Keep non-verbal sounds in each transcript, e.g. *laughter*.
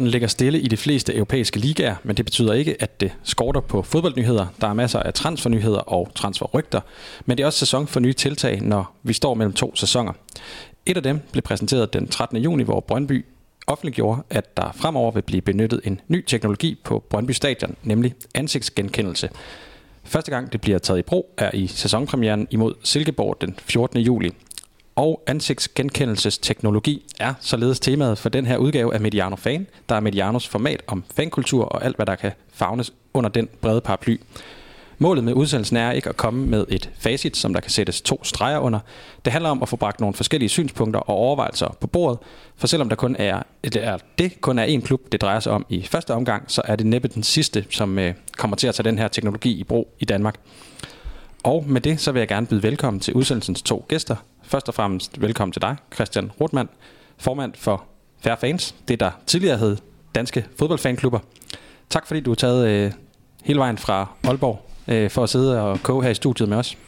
Bolden ligger stille i de fleste europæiske ligaer, men det betyder ikke, at det skorter på fodboldnyheder. Der er masser af transfernyheder og transferrygter, men det er også sæson for nye tiltag, når vi står mellem to sæsoner. Et af dem blev præsenteret den 13. juni, hvor Brøndby offentliggjorde, at der fremover vil blive benyttet en ny teknologi på Brøndby Stadion, nemlig ansigtsgenkendelse. Første gang det bliver taget i brug er i sæsonpremieren imod Silkeborg den 14. juli og ansigtsgenkendelsesteknologi er således temaet for den her udgave af Mediano Fan, der er Medianos format om fankultur og alt, hvad der kan fagnes under den brede paraply. Målet med udsendelsen er ikke at komme med et facit, som der kan sættes to streger under. Det handler om at få bragt nogle forskellige synspunkter og overvejelser på bordet, for selvom der kun er, er det kun er én klub, det drejer sig om i første omgang, så er det næppe den sidste, som øh, kommer til at tage den her teknologi i brug i Danmark. Og med det, så vil jeg gerne byde velkommen til udsendelsens to gæster. Først og fremmest velkommen til dig, Christian Rothmann, formand for Fair Fans, det der tidligere hed Danske Fodboldfanklubber. Tak fordi du har taget øh, hele vejen fra Aalborg øh, for at sidde og koge her i studiet med os.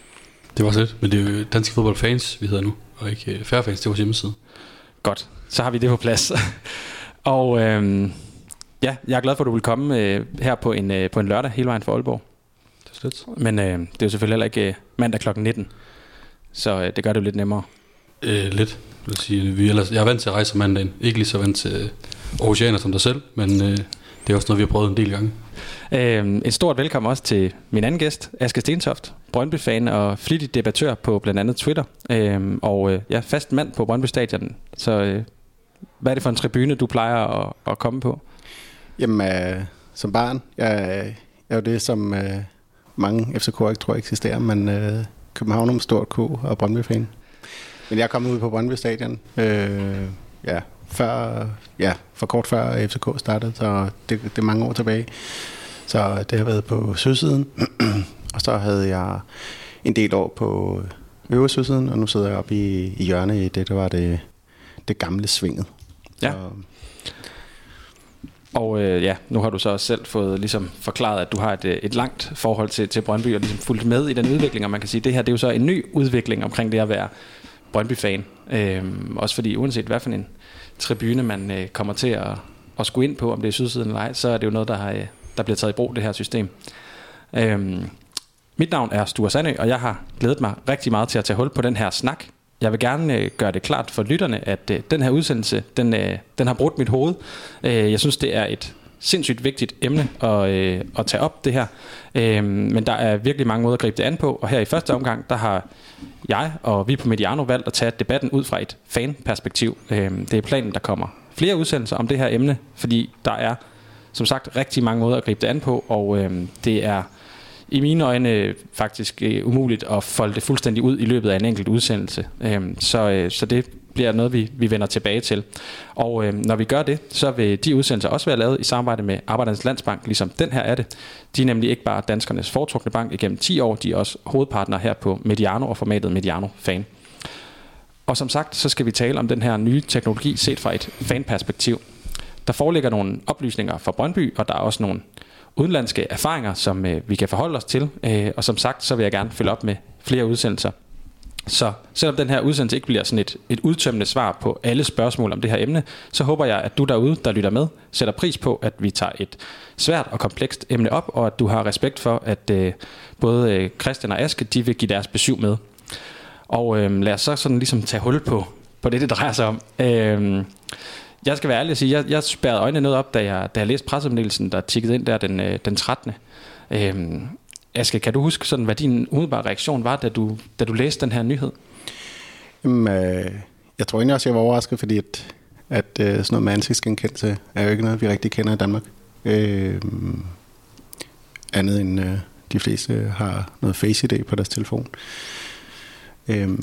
Det var lidt, men det er jo Danske Fodboldfans, vi hedder nu, og ikke øh, Fair Fans, det er vores hjemmeside. Godt, så har vi det på plads. *laughs* og øh, ja, jeg er glad for, at du vil komme øh, her på en, øh, på en lørdag hele vejen fra Aalborg. Det er slet. Men øh, det er jo selvfølgelig heller ikke øh, mandag kl. 19. Så øh, det gør det jo lidt nemmere. Øh, lidt. Vil sige, vi ellers, jeg er vant til at rejse mandagen. Ikke lige så vant til oceaner som dig selv, men øh, det er også noget, vi har prøvet en del gange. Øh, et stort velkommen også til min anden gæst, Aske Stentoft, Brøndby-fan og flittig debattør på blandt andet Twitter. Øh, og øh, ja, fast mand på Brøndby Stadion. Så øh, hvad er det for en tribune, du plejer at, at komme på? Jamen, øh, som barn, jeg, jeg er jo det, som øh, mange FCK ikke tror eksisterer, men øh, København om stort K og Brøndby-fan. Men jeg er kommet ud på Brøndby Stadion, øh, ja, før, ja, for kort før FCK startede, så det, det er mange år tilbage. Så det har været på sydsiden, *clears throat* og så havde jeg en del år på øvre sydsiden, og nu sidder jeg oppe i, i hjørnet i det, der var det, det gamle svinget. Ja. Så, og øh, ja, nu har du så også selv fået ligesom forklaret, at du har et, øh, et langt forhold til, til Brøndby, og ligesom fulgt med i den udvikling, og man kan sige, at det her det er jo så en ny udvikling omkring det at være Brøndby-fan. Øh, også fordi uanset hvad for en tribune man øh, kommer til at, at skulle ind på, om det er sydsiden eller ej, så er det jo noget, der, har, øh, der bliver taget i brug, det her system. Øh, mit navn er Sture Sandø, og jeg har glædet mig rigtig meget til at tage hul på den her snak, jeg vil gerne øh, gøre det klart for lytterne, at øh, den her udsendelse, den, øh, den har brudt mit hoved. Øh, jeg synes, det er et sindssygt vigtigt emne at, øh, at tage op det her. Øh, men der er virkelig mange måder at gribe det an på, og her i første omgang, der har jeg og vi på Mediano valgt at tage debatten ud fra et fanperspektiv. Øh, det er planen, der kommer flere udsendelser om det her emne, fordi der er som sagt rigtig mange måder at gribe det an på, og øh, det er i mine øjne øh, faktisk øh, umuligt at folde det fuldstændig ud i løbet af en enkelt udsendelse. Øh, så, øh, så det bliver noget, vi, vi vender tilbage til. Og øh, når vi gør det, så vil de udsendelser også være lavet i samarbejde med Arbejdernes Landsbank, ligesom den her er det. De er nemlig ikke bare danskernes foretrukne bank igennem 10 år, de er også hovedpartner her på Mediano og formatet Mediano Fan. Og som sagt, så skal vi tale om den her nye teknologi set fra et fanperspektiv. Der foreligger nogle oplysninger fra Brøndby, og der er også nogle udenlandske erfaringer, som øh, vi kan forholde os til. Øh, og som sagt, så vil jeg gerne følge op med flere udsendelser. Så selvom den her udsendelse ikke bliver sådan et, et udtømmende svar på alle spørgsmål om det her emne, så håber jeg, at du derude, der lytter med, sætter pris på, at vi tager et svært og komplekst emne op, og at du har respekt for, at øh, både øh, Christian og Aske, de vil give deres besøg med. Og øh, lad os så sådan ligesom tage hul på, på det, det drejer sig om. Øh, jeg skal være ærlig og sige, jeg, jeg spærrede øjnene noget op, da jeg, da jeg læste pressemeddelelsen, der tikkede ind der den, øh, den 13. Øhm, Aske, kan du huske, sådan, hvad din umiddelbare reaktion var, da du, da du læste den her nyhed? Jamen, øh, jeg tror egentlig også, jeg var overrasket, fordi at, at øh, sådan noget med ansigtsgenkendelse er jo ikke noget, vi rigtig kender i Danmark. Øh, andet end øh, de fleste har noget Face ID på deres telefon. Øh,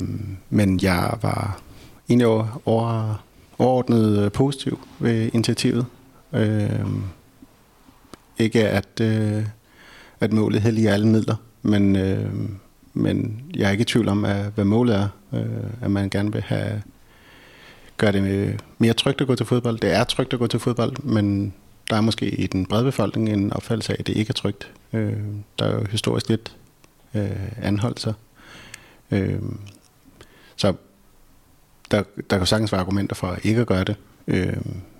men jeg var egentlig over, over overordnet øh, positiv ved initiativet. Øh, ikke at, øh, at målet helliger alle midler, men, øh, men jeg er ikke i tvivl om, at, hvad målet er. Øh, at man gerne vil have gøre det mere trygt at gå til fodbold. Det er trygt at gå til fodbold, men der er måske i den brede befolkning en opfattelse af, at det ikke er trygt. Øh, der er jo historisk lidt øh, anholdelser. Øh, så der, der kan sagtens være argumenter for ikke at gøre det. Øh,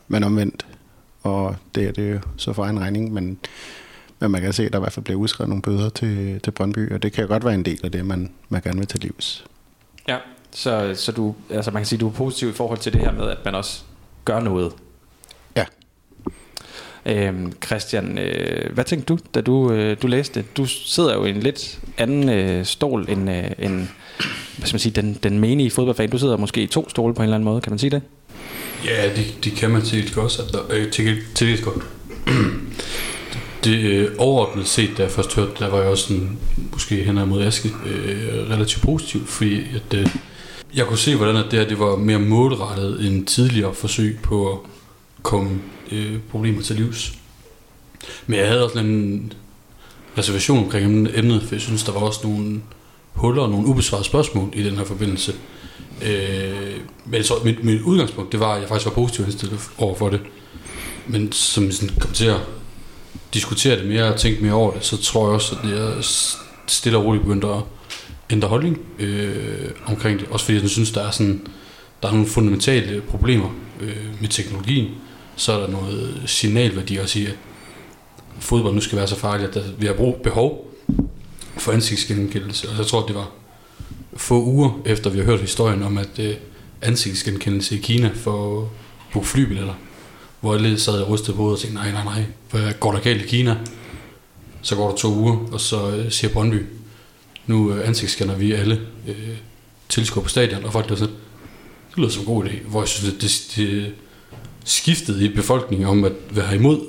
men omvendt, og det er det jo så for en regning, men, men man kan se, at der i hvert fald bliver udskrevet nogle bøder til, til Brøndby, og det kan jo godt være en del af det, man, man gerne vil til livs. Ja, så, så du, altså man kan sige, at du er positiv i forhold til det her med, at man også gør noget. Ja. Øhm, Christian, øh, hvad tænkte du, da du, øh, du læste det? Du sidder jo i en lidt anden øh, stol end, øh, end hvad skal man sige, den, den menige fodboldfan. Du sidder måske i to stole på en eller anden måde, kan man sige det? Ja, det, det kan man til godt. Øh, til, til godt. *clears throat* det øh, overordnet set, da jeg først hørte, der var jeg også sådan, måske hen mod Aske, øh, relativt positiv, fordi at, øh, jeg kunne se, hvordan at det her det var mere målrettet end tidligere forsøg på at komme øh, problemer til livs. Men jeg havde også en reservation omkring emnet, for jeg synes, der var også nogle huller og nogle ubesvarede spørgsmål i den her forbindelse. Øh, men så mit, mit udgangspunkt, det var, at jeg faktisk var positiv indstillet over for det. Men som jeg sådan kom til at diskutere det mere og tænke mere over det, så tror jeg også, at jeg stille og roligt begyndte at ændre holdning øh, omkring det. Også fordi jeg synes, der er, sådan, der er nogle fundamentale problemer øh, med teknologien. Så er der noget signalværdi at sige, at fodbold nu skal være så farligt, at vi har brug, behov for ansigtsgenkendelse. Og jeg tror, det var få uger efter, vi har hørt historien om, at øh, ansigtsgenkendelse i Kina for at flybilletter, hvor alle sad og rystede på hovedet og tænkte, nej, nej, nej, hvad går der galt i Kina? Så går der to uger, og så øh, siger Brøndby, nu øh, ansigtsscanner vi alle øh, tilskuere på stadion, og folk der sådan, det lyder som en god idé, hvor jeg synes, at det, det skiftede i befolkningen om at være imod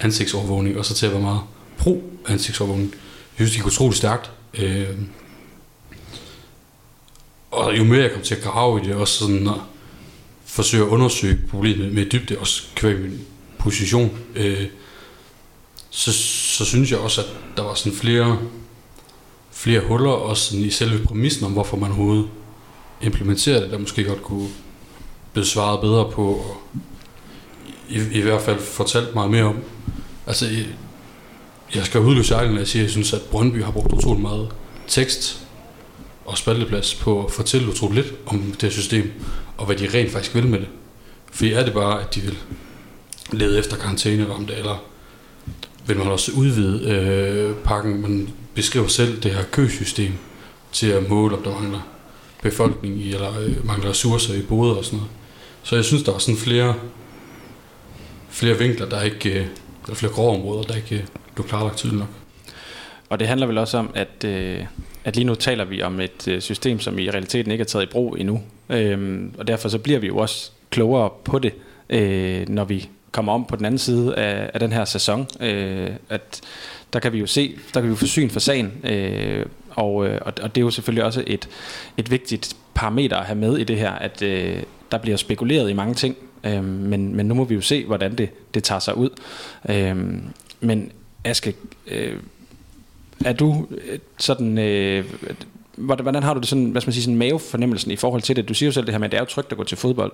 ansigtsovervågning, og så til at være meget pro ansigtsovervågning synes, det gik utroligt stærkt. Øh, og jo mere jeg kom til at grave i det, også sådan at forsøge at undersøge problemet med dybde, også kvæg min position, øh, så, så synes jeg også, at der var sådan flere, flere huller, også sådan i selve præmissen om, hvorfor man overhovedet implementerede det, der måske godt kunne blive svaret bedre på, og i, i hvert fald fortalt meget mere om. Altså, jeg skal udløse ærligt, når jeg siger, at jeg synes, at Brøndby har brugt utrolig meget tekst og spalteplads på at fortælle utroligt lidt om det her system, og hvad de rent faktisk vil med det. For er det bare, at de vil lede efter karantæneramte, eller vil man også udvide øh, pakken, man beskriver selv det her køsystem til at måle, om der mangler befolkning i, eller øh, mangler ressourcer i boder og sådan noget. Så jeg synes, der er sådan flere, flere vinkler, der ikke, øh, eller flere grove områder, der ikke øh, blev klarlagt tydeligt nok. Og det handler vel også om, at, øh, at lige nu taler vi om et øh, system, som i realiteten ikke er taget i brug endnu. Øhm, og derfor så bliver vi jo også klogere på det, øh, når vi kommer om på den anden side af, af den her sæson. Øh, at der kan vi jo se, der kan vi jo få syn for sagen. Øh, og, øh, og det er jo selvfølgelig også et, et vigtigt parameter at have med i det her, at øh, der bliver spekuleret i mange ting, øh, men, men nu må vi jo se, hvordan det, det tager sig ud. Øh, men Aske, øh, er du øh, sådan... Øh, hvordan har du det sådan, hvad skal man sige, sådan mavefornemmelsen i forhold til det? Du siger jo selv det her med, at det er jo trygt at gå til fodbold.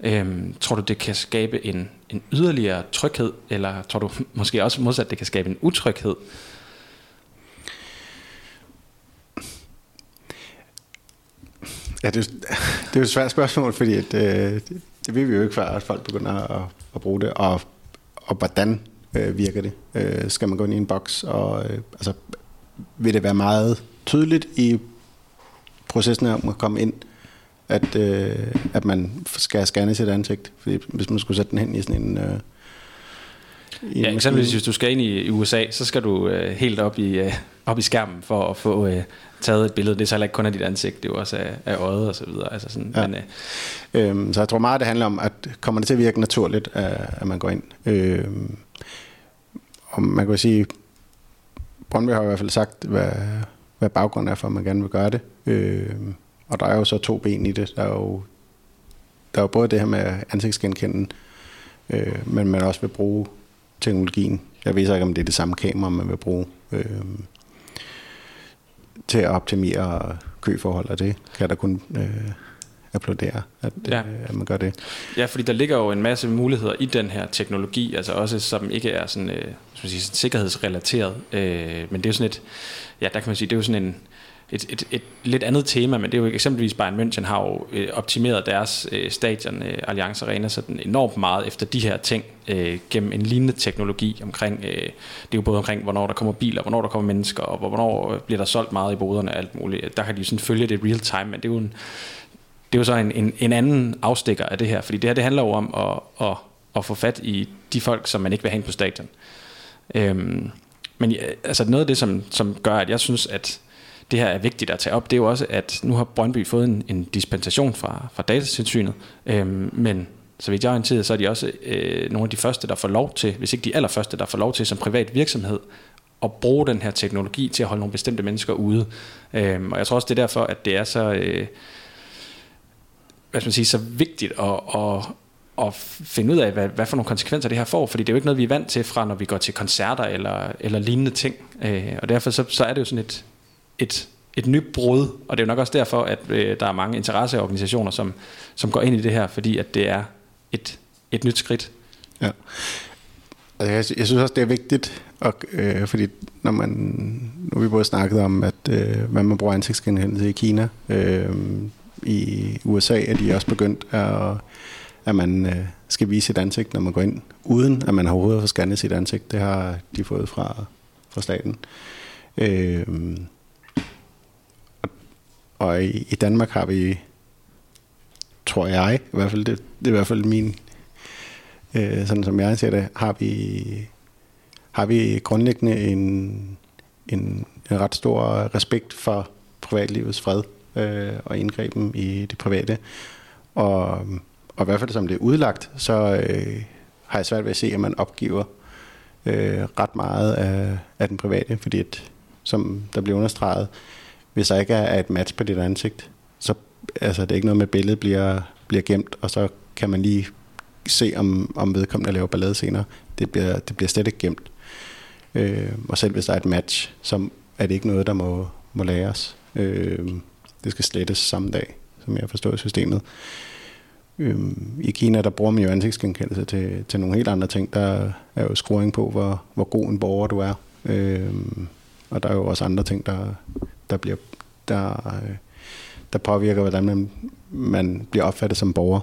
Øhm, tror du, det kan skabe en, en yderligere tryghed, eller tror du *laughs* måske også modsat, det kan skabe en utryghed? Ja, det, er, det er jo et svært spørgsmål, fordi at, øh, det, det ved vi jo ikke, før at folk begynder at, at bruge det, og, og hvordan øh, virker det? Øh, skal man gå ind i en boks, og øh, altså, vil det være meget tydeligt i processen om at komme ind, at, øh, at man skal scanne sit ansigt? Fordi hvis man skulle sætte den hen i sådan en... Øh, ja, eksempelvis hvis du skal ind i, i USA, så skal du øh, helt op i, øh, op i skærmen for at få øh, taget et billede. Det er så heller ikke kun af dit ansigt, det er jo også af, af øjet og så videre. Altså sådan, ja. men, øh, øhm, så jeg tror meget, det handler om, at kommer det til at virke naturligt, at, at man går ind. Øh, og man kan sige, Brøndby har i hvert fald sagt, hvad, hvad baggrunden er for, at man gerne vil gøre det. Øh, og der er jo så to ben i det. Der er jo, der er jo både det her med ansigtsgenkenden, øh, men man også vil bruge teknologien. Jeg ved ikke, om det er det samme kamera, man vil bruge øh, til at optimere køforhold, og det kan der kun øh, applaudere, at, ja. øh, at man gør det. Ja, fordi der ligger jo en masse muligheder i den her teknologi, altså også som ikke er sådan, øh, sige, sådan sikkerhedsrelateret, øh, men det er jo sådan et, ja, der kan man sige, det er jo sådan en, et, et, et lidt andet tema, men det er jo eksempelvis Bayern München har jo øh, optimeret deres øh, stadion, øh, Allianz Arena, sådan enormt meget efter de her ting, øh, gennem en lignende teknologi omkring, øh, det er jo både omkring, hvornår der kommer biler, hvornår der kommer mennesker, og hvornår bliver der solgt meget i boderne og alt muligt. Der kan de jo sådan følge det real time, men det er jo en, det er jo så en, en, en anden afstikker af det her, fordi det her det handler jo om at, at, at få fat i de folk, som man ikke vil have på stadion. Øhm, men altså noget af det, som, som gør, at jeg synes, at det her er vigtigt at tage op, det er jo også, at nu har Brøndby fået en, en dispensation fra, fra datatilsynet, øhm, men så vidt jeg er orienteret, så er de også øh, nogle af de første, der får lov til, hvis ikke de allerførste, der får lov til som privat virksomhed, at bruge den her teknologi til at holde nogle bestemte mennesker ude. Øhm, og jeg tror også, det er derfor, at det er så, øh, hvad skal man sige, så vigtigt at, at, at finde ud af, hvad, hvad for nogle konsekvenser det her får, fordi det er jo ikke noget, vi er vant til fra, når vi går til koncerter eller, eller lignende ting. Øh, og derfor så, så er det jo sådan et, et, et nyt brud, og det er jo nok også derfor, at øh, der er mange interesseorganisationer, som, som går ind i det her, fordi at det er et, et nyt skridt. Ja. Altså, jeg, jeg synes også, det er vigtigt, og, øh, fordi når man, nu har vi både snakket om, at øh, hvad man bruger ansigtsgenkendelse i Kina, øh, i USA er de også begyndt at, at man øh, skal vise sit ansigt, når man går ind, uden at man har overhovedet har scannet sit ansigt. Det har de fået fra, fra staten. Øh, og i, i Danmark har vi, tror jeg, i hvert fald det, det er i hvert fald min, øh, sådan som jeg ser det, har vi, har vi grundlæggende en, en, en ret stor respekt for privatlivets fred øh, og indgreben i det private. Og, og i hvert fald som det er udlagt, så øh, har jeg svært ved at se, at man opgiver øh, ret meget af, af den private, fordi at, som der bliver understreget, hvis der ikke er et match på dit ansigt, så altså, det er ikke noget med, at billedet bliver, bliver gemt, og så kan man lige se, om, om vedkommende laver ballade senere. Det bliver, det bliver slet ikke gemt. Øh, og selv hvis der er et match, så er det ikke noget, der må, må læres. Øh, det skal slettes samme dag, som jeg forstår systemet. Øhm, I Kina, der bruger man jo ansigtsgenkendelse til, til nogle helt andre ting. Der er jo scoring på, hvor, hvor god en borger du er. Øhm, og der er jo også andre ting, der, der, bliver, der, øh, der påvirker, hvordan man, man bliver opfattet som borger.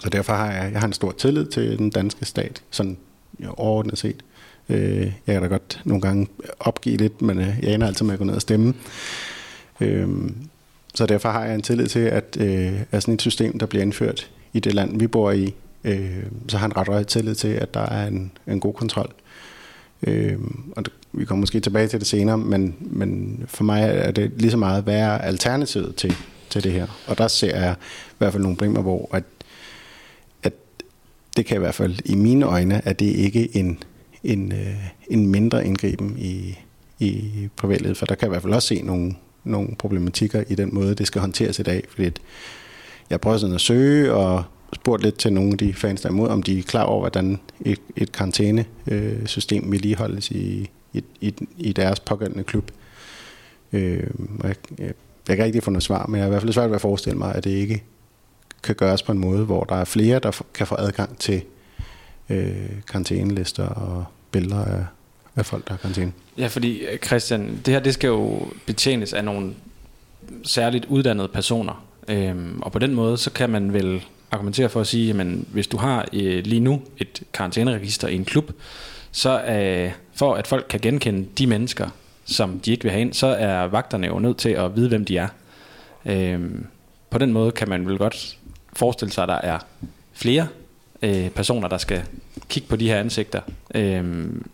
Så derfor har jeg, jeg har en stor tillid til den danske stat, sådan jo, overordnet set. Øh, jeg kan da godt nogle gange opgive lidt, men øh, jeg ender altid med at gå ned og stemme. Øhm, så derfor har jeg en tillid til, at, øh, at sådan et system, der bliver indført i det land, vi bor i, øh, så har en ret høj tillid til, at der er en, en god kontrol. Øh, og det, vi kommer måske tilbage til det senere, men, men for mig er det lige så meget, hvad er alternativet til, til det her? Og der ser jeg i hvert fald nogle problemer, hvor at, at det kan i hvert fald i mine øjne, at det ikke en, en, øh, en mindre indgriben i, i privatlivet, for der kan jeg i hvert fald også se nogle, nogle problematikker i den måde, det skal håndteres i dag. Fordi jeg prøver sådan at søge og spurgt lidt til nogle af de fans, der er imod, om de er klar over, hvordan et, et karantænesystem vedligeholdes i, i, i, i deres pågældende klub. Øh, og jeg, jeg, jeg kan ikke rigtig få noget svar, men jeg har i hvert fald svært ved at forestille mig, at det ikke kan gøres på en måde, hvor der er flere, der kan få adgang til øh, karantænelister og billeder af, af folk, der har karantæne. Ja, fordi Christian, det her det skal jo betjenes af nogle særligt uddannede personer. Øhm, og på den måde, så kan man vel argumentere for at sige, at hvis du har øh, lige nu et karantæneregister i en klub, så øh, for at folk kan genkende de mennesker, som de ikke vil have ind, så er vagterne jo nødt til at vide, hvem de er. Øhm, på den måde kan man vel godt forestille sig, at der er flere øh, personer, der skal kigge på de her ansigter. Øhm,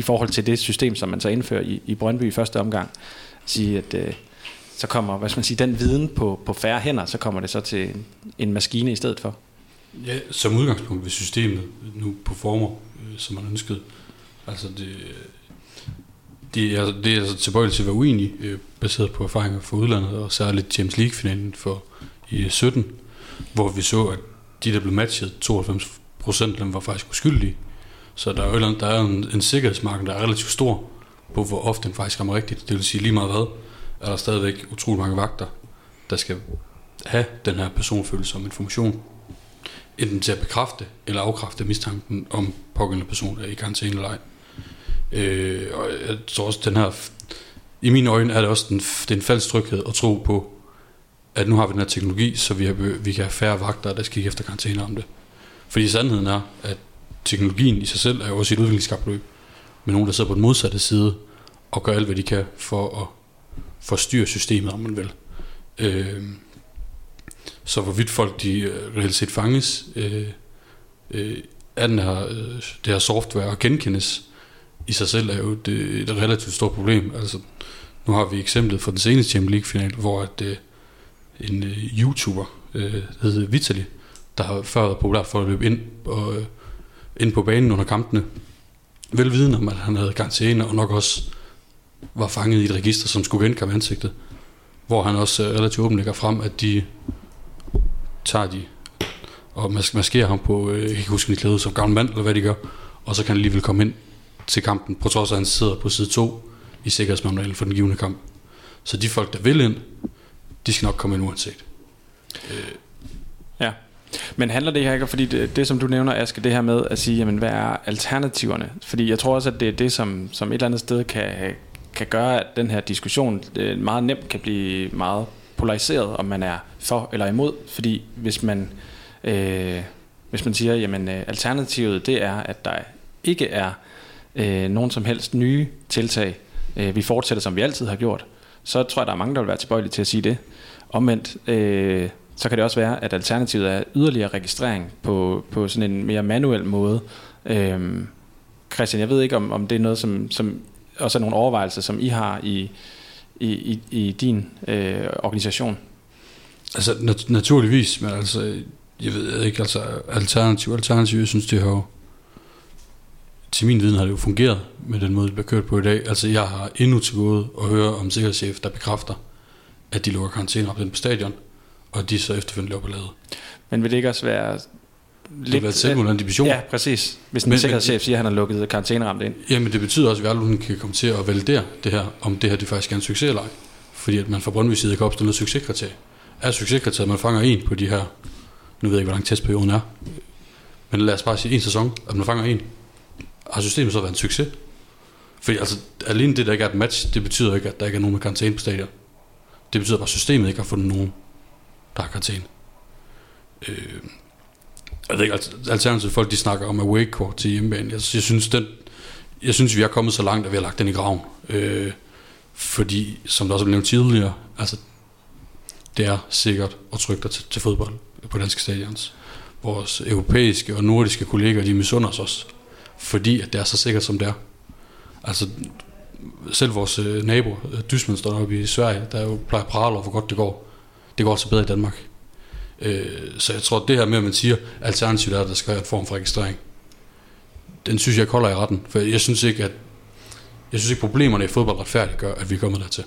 i forhold til det system, som man så indfører i, i Brøndby i første omgang, sige, at øh, så kommer hvad skal man sige, den viden på, på færre hænder, så kommer det så til en, en maskine i stedet for. Ja, som udgangspunkt hvis systemet nu performer, øh, som man ønskede. Altså det, det, er, det er altså tilbøjeligt til at være uenig, øh, baseret på erfaringer fra udlandet, og særligt James League-finalen for i øh, 17, hvor vi så, at de, der blev matchet, 92 procent af dem var faktisk uskyldige. Så der er jo der er en, en sikkerhedsmarked, der er relativt stor på, hvor ofte den faktisk rammer rigtigt. Det vil sige lige meget hvad, er der stadigvæk utrolig mange vagter, der skal have den her personfølelse som information. Enten til at bekræfte eller afkræfte mistanken om pågældende person er i karantæne eller ej. Øh, og jeg tror også, den her i mine øjne er det også den, det er en falsk tryghed at tro på, at nu har vi den her teknologi, så vi, har, vi kan have færre vagter, der skal kigge efter karantæne om det. Fordi sandheden er, at teknologien i sig selv er jo også et udviklingskapløb med nogen, der sidder på den modsatte side og gør alt, hvad de kan for at forstyrre systemet, om man vil. Øh, så hvorvidt folk de øh, reelt set fanges øh, øh, af den her, øh, det her software og genkendes i sig selv er jo det, øh, et relativt stort problem. Altså, nu har vi eksemplet fra den seneste Champions League-final, hvor at, øh, en øh, YouTuber, øh, der hedder Vitali, der har før været populær for at løbe ind, og, øh, ind på banen under kampene, velviden om, at han havde karantæne, og nok også var fanget i et register, som skulle genkamme ansigtet. Hvor han også øh, relativt åbent lægger frem, at de tager de og mas- maskerer ham på, øh, jeg kan ikke huske, klæde som gammel mand, eller hvad de gør, og så kan han alligevel komme ind til kampen, på trods af, at han sidder på side 2 i sikkerhedsmanualen for den givende kamp. Så de folk, der vil ind, de skal nok komme ind uanset. Øh. Ja. Men handler det her ikke, fordi det, det som du nævner, Aske, det her med at sige, jamen hvad er alternativerne? Fordi jeg tror også, at det er det, som, som et eller andet sted kan, kan gøre, at den her diskussion øh, meget nemt kan blive meget polariseret, om man er for eller imod. Fordi hvis man, øh, hvis man siger, jamen øh, alternativet det er, at der ikke er øh, nogen som helst nye tiltag, øh, vi fortsætter som vi altid har gjort, så tror jeg, der er mange, der vil være tilbøjelige til at sige det. Omvendt, øh, så kan det også være, at alternativet er yderligere registrering på, på sådan en mere manuel måde. Øhm, Christian, jeg ved ikke, om, om det er noget, som, som også er nogle overvejelser, som I har i, i, i, i din øh, organisation. Altså nat- naturligvis, men altså, jeg ved ikke, altså alternativ, alternativ, jeg synes, det har til min viden har det jo fungeret med den måde, det bliver kørt på i dag. Altså jeg har endnu til gode at høre om sikkerhedschef, der bekræfter, at de lukker karantæne op på stadion, og de så efterfølgende løber lavet. Men vil det ikke også være lidt... Det vil selvmoderne division. Ja, præcis. Hvis en sikkerhedschef siger, at han har lukket karantæneramt ind. Jamen det betyder også, at vi aldrig kan komme til at validere det her, om det her det faktisk er en succes eller ej. Fordi at man fra Brøndby side kan opstille noget succeskriterie. Er succeskriterie, at man fanger en på de her, nu ved jeg ikke, hvor lang testperioden er, men lad os bare sige en sæson, at man fanger en, har systemet så været en succes? Fordi altså, alene det, der ikke er et match, det betyder ikke, at der ikke er nogen med karantæne på stadion. Det betyder bare, at systemet ikke har fundet nogen, der er karantæne. Øh, jeg ved ikke, alternativt folk, de snakker om away court til hjemmebane. Jeg, jeg, synes, den, jeg synes, vi er kommet så langt, at vi har lagt den i graven. Øh, fordi, som der også blev nævnt tidligere, altså, det er sikkert og trygt til, til fodbold på danske stadions. Vores europæiske og nordiske kolleger, de misunder os også fordi at det er så sikkert, som det er. Altså, selv vores øh, nabo, Dysmønster oppe i Sverige, der jo plejer at prale over, hvor godt det går. Det går altså bedre i Danmark. Øh, så jeg tror, at det her med, at man siger, alternativet er, at der skal være en form for registrering, den synes jeg holder i retten. For jeg synes ikke, at jeg synes ikke, problemerne i fodbold retfærdiggør, at vi er kommet dertil.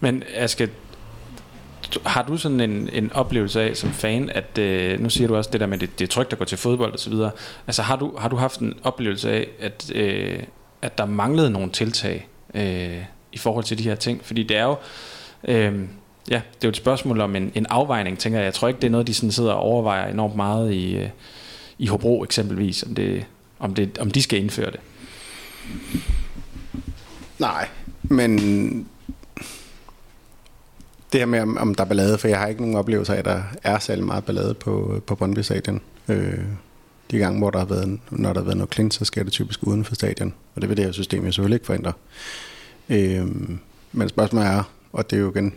Men Aske, har du sådan en, en oplevelse af som fan, at øh, nu siger du også det der med, det, det er trygt at gå til fodbold og så videre. Altså har du, har du haft en oplevelse af, at, øh, at der manglede nogle tiltag øh, i forhold til de her ting? Fordi det er jo, øh, ja, det er jo et spørgsmål om en, en afvejning, tænker jeg. Jeg tror ikke, det er noget, de sådan sidder og overvejer enormt meget i, øh, i Hobro eksempelvis, om, det, om, det, om de skal indføre det. Nej, men det her med, om, om der er ballade, for jeg har ikke nogen oplevelse af, at der er særlig meget ballade på, på Brøndby Stadion. Øh, de gange, hvor der har været, når der har været noget klint, så sker det typisk uden for stadion. Og det vil det her system jo selvfølgelig ikke forhindre. Øh, men spørgsmålet er, og det er jo igen,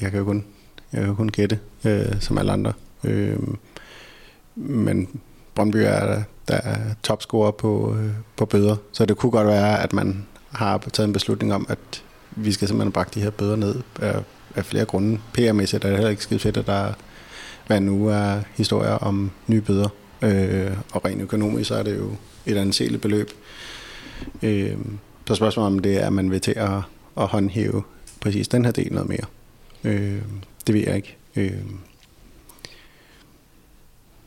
jeg kan jo kun, jeg kan jo kun gætte, øh, som alle andre. Øh, men Brøndby er der er topscorer på, øh, på bøder, så det kunne godt være, at man har taget en beslutning om, at vi skal simpelthen brække de her bøder ned af flere grunde. PR-mæssigt er det heller ikke skide fedt, at der hver nu er historier om nye bøder. Øh, og rent økonomisk så er det jo et anseligt beløb. Øh, så spørgsmålet om det er, at man vil til at, at håndhæve præcis den her del noget mere. Øh, det ved jeg ikke. Øh,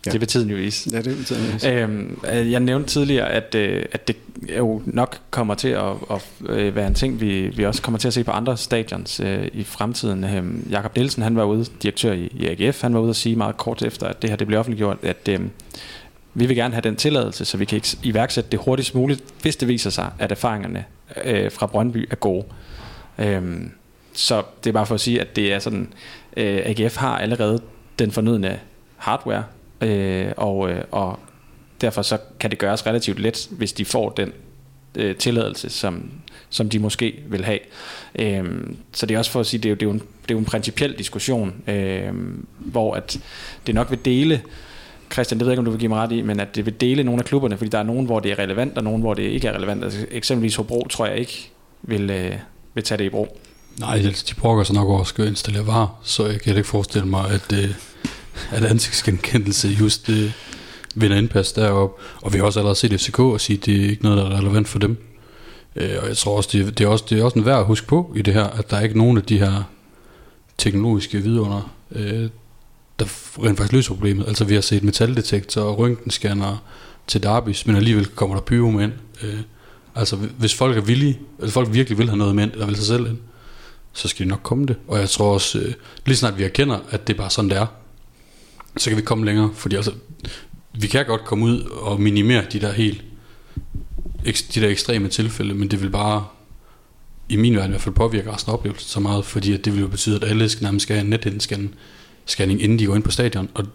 Ja. Det vil tiden jo vise. Ja, det vil tiden vise. Øhm, jeg nævnte tidligere, at, øh, at det jo nok kommer til at, at øh, være en ting, vi, vi også kommer til at se på andre stadions øh, i fremtiden. Øhm, Jakob Nielsen, han var ude, direktør i, i AGF, han var ude at sige meget kort efter, at det her det blev offentliggjort, at øh, vi vil gerne have den tilladelse, så vi kan iværksætte det hurtigst muligt, hvis det viser sig, at erfaringerne øh, fra Brøndby er gode. Øhm, så det er bare for at sige, at det er sådan, øh, AGF har allerede den fornødne hardware, øh, og, øh, og derfor så kan det gøres relativt let, hvis de får den øh, tilladelse, som, som de måske vil have. Øh, så det er også for at sige, det er jo, det er jo, en, det er jo en principiel diskussion, øh, hvor at det nok vil dele Christian, det ved jeg ikke, om du vil give mig ret i, men at det vil dele nogle af klubberne, fordi der er nogen, hvor det er relevant, og nogen, hvor det ikke er relevant. Altså, eksempelvis Hobro tror jeg ikke vil, øh, vil tage det i brug. Nej, altså, de brokker sig nok over at installere var, så jeg kan ikke forestille mig, at, øh, at ansigtsgenkendelse just øh, vinder indpas derop. Og vi har også allerede set FCK og sige, at det er ikke noget, der er relevant for dem. Øh, og jeg tror også det, det, er også, det er også en værd at huske på i det her, at der er ikke nogen af de her teknologiske vidunder, øh, der rent faktisk løser problemet. Altså vi har set metaldetektorer og røntgenscanner til Darbys, men alligevel kommer der pyro med ind. Øh, altså hvis folk er villige, eller folk virkelig vil have noget med ind, eller vil sig selv ind, så skal de nok komme det. Og jeg tror også, øh, lige snart vi erkender, at det er bare sådan, det er, så kan vi komme længere. Fordi altså, vi kan godt komme ud og minimere de der helt de der ekstreme tilfælde, men det vil bare i min verden i hvert fald påvirke resten af oplevelsen så meget, fordi at det vil jo betyde, at alle skal nærmest skal have en nethindescanning, scanning, inden de går ind på stadion, og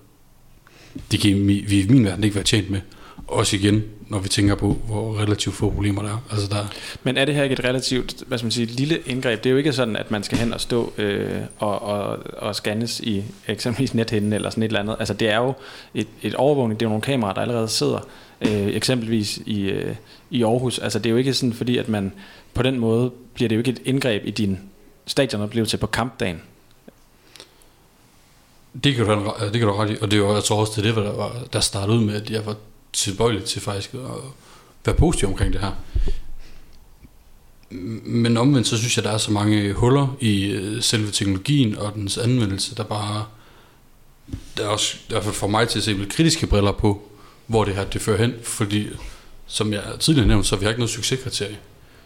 det kan vi i min verden ikke være tjent med. Også igen, når vi tænker på, hvor relativt få problemer der er. Altså der Men er det her ikke et relativt hvad skal man sige, lille indgreb? Det er jo ikke sådan, at man skal hen og stå øh, og, og, og scannes i eksempelvis nethinden eller sådan et eller andet. Altså det er jo et, et overvågning, det er jo nogle kameraer, der allerede sidder øh, eksempelvis i, øh, i Aarhus. Altså det er jo ikke sådan, fordi at man på den måde bliver det jo ikke et indgreb i din stadionoplevelse på kampdagen. Det kan du, det kan du ret i, og det er jo, jeg tror også, det er det, der, var, der startede ud med, at jeg var tilbøjelig til faktisk at være positiv omkring det her. Men omvendt, så synes jeg, der er så mange huller i øh, selve teknologien og dens anvendelse, der bare, der er også, i hvert fald for mig til at se med kritiske briller på, hvor det her det fører hen, fordi som jeg tidligere nævnte, så har vi ikke noget succeskriterie.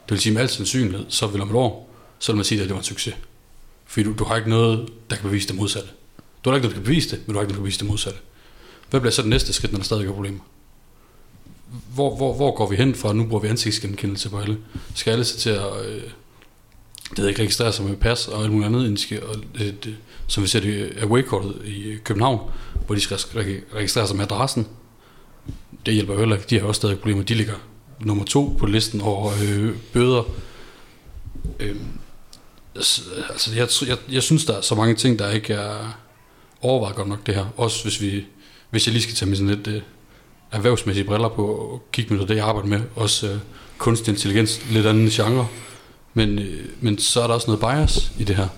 Det vil sige med al sandsynlighed, så vil om et år, så vil man sige, at det var en succes. Fordi du, du har ikke noget, der kan bevise det modsatte. Du har ikke noget, der kan bevise det, men du har ikke noget, der kan bevise det modsatte. Hvad bliver så det næste skridt, når der stadig er problemer? Hvor, hvor, hvor går vi hen fra, nu bruger vi ansigtsgenkendelse på alle? Skal alle så til at øh, det ved ikke, registrere sig med pas og alt muligt andet, end skal, og, øh, det, som vi ser det øh, er away i øh, København, hvor de skal registrere sig med adressen. Det hjælper heller ikke. De har også stadig problemer. De ligger nummer to på listen over øh, bøder. Øh, altså, jeg, jeg, jeg synes, der er så mange ting, der ikke er overvejet godt nok det her. Også hvis vi hvis jeg lige skal tage med sådan lidt øh, erhvervsmæssige briller på og kigge med det, jeg arbejder med, også øh, kunstig intelligens, lidt anden genre. Men, øh, men så er der også noget bias i det her.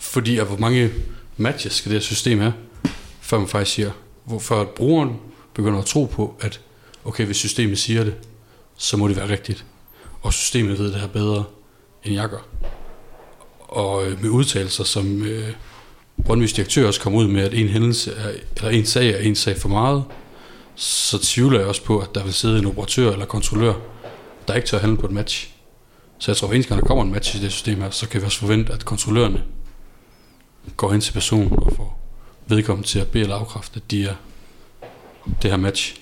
Fordi at hvor mange matches skal det her system have, før man faktisk siger, hvor, før at brugeren begynder at tro på, at okay, hvis systemet siger det, så må det være rigtigt. Og systemet ved det her bedre, end jeg gør. Og øh, med udtalelser som øh, Brøndby's direktør også kom ud med, at en hændelse er, eller en sag er en sag for meget, så tvivler jeg også på, at der vil sidde en operatør eller kontrollør, der ikke tør handle på et match. Så jeg tror, at eneste gang der kommer en match i det system her, så kan vi også forvente, at kontrollørerne går ind til personen og får vedkommende til at bede eller afkræfte, at de er det her match.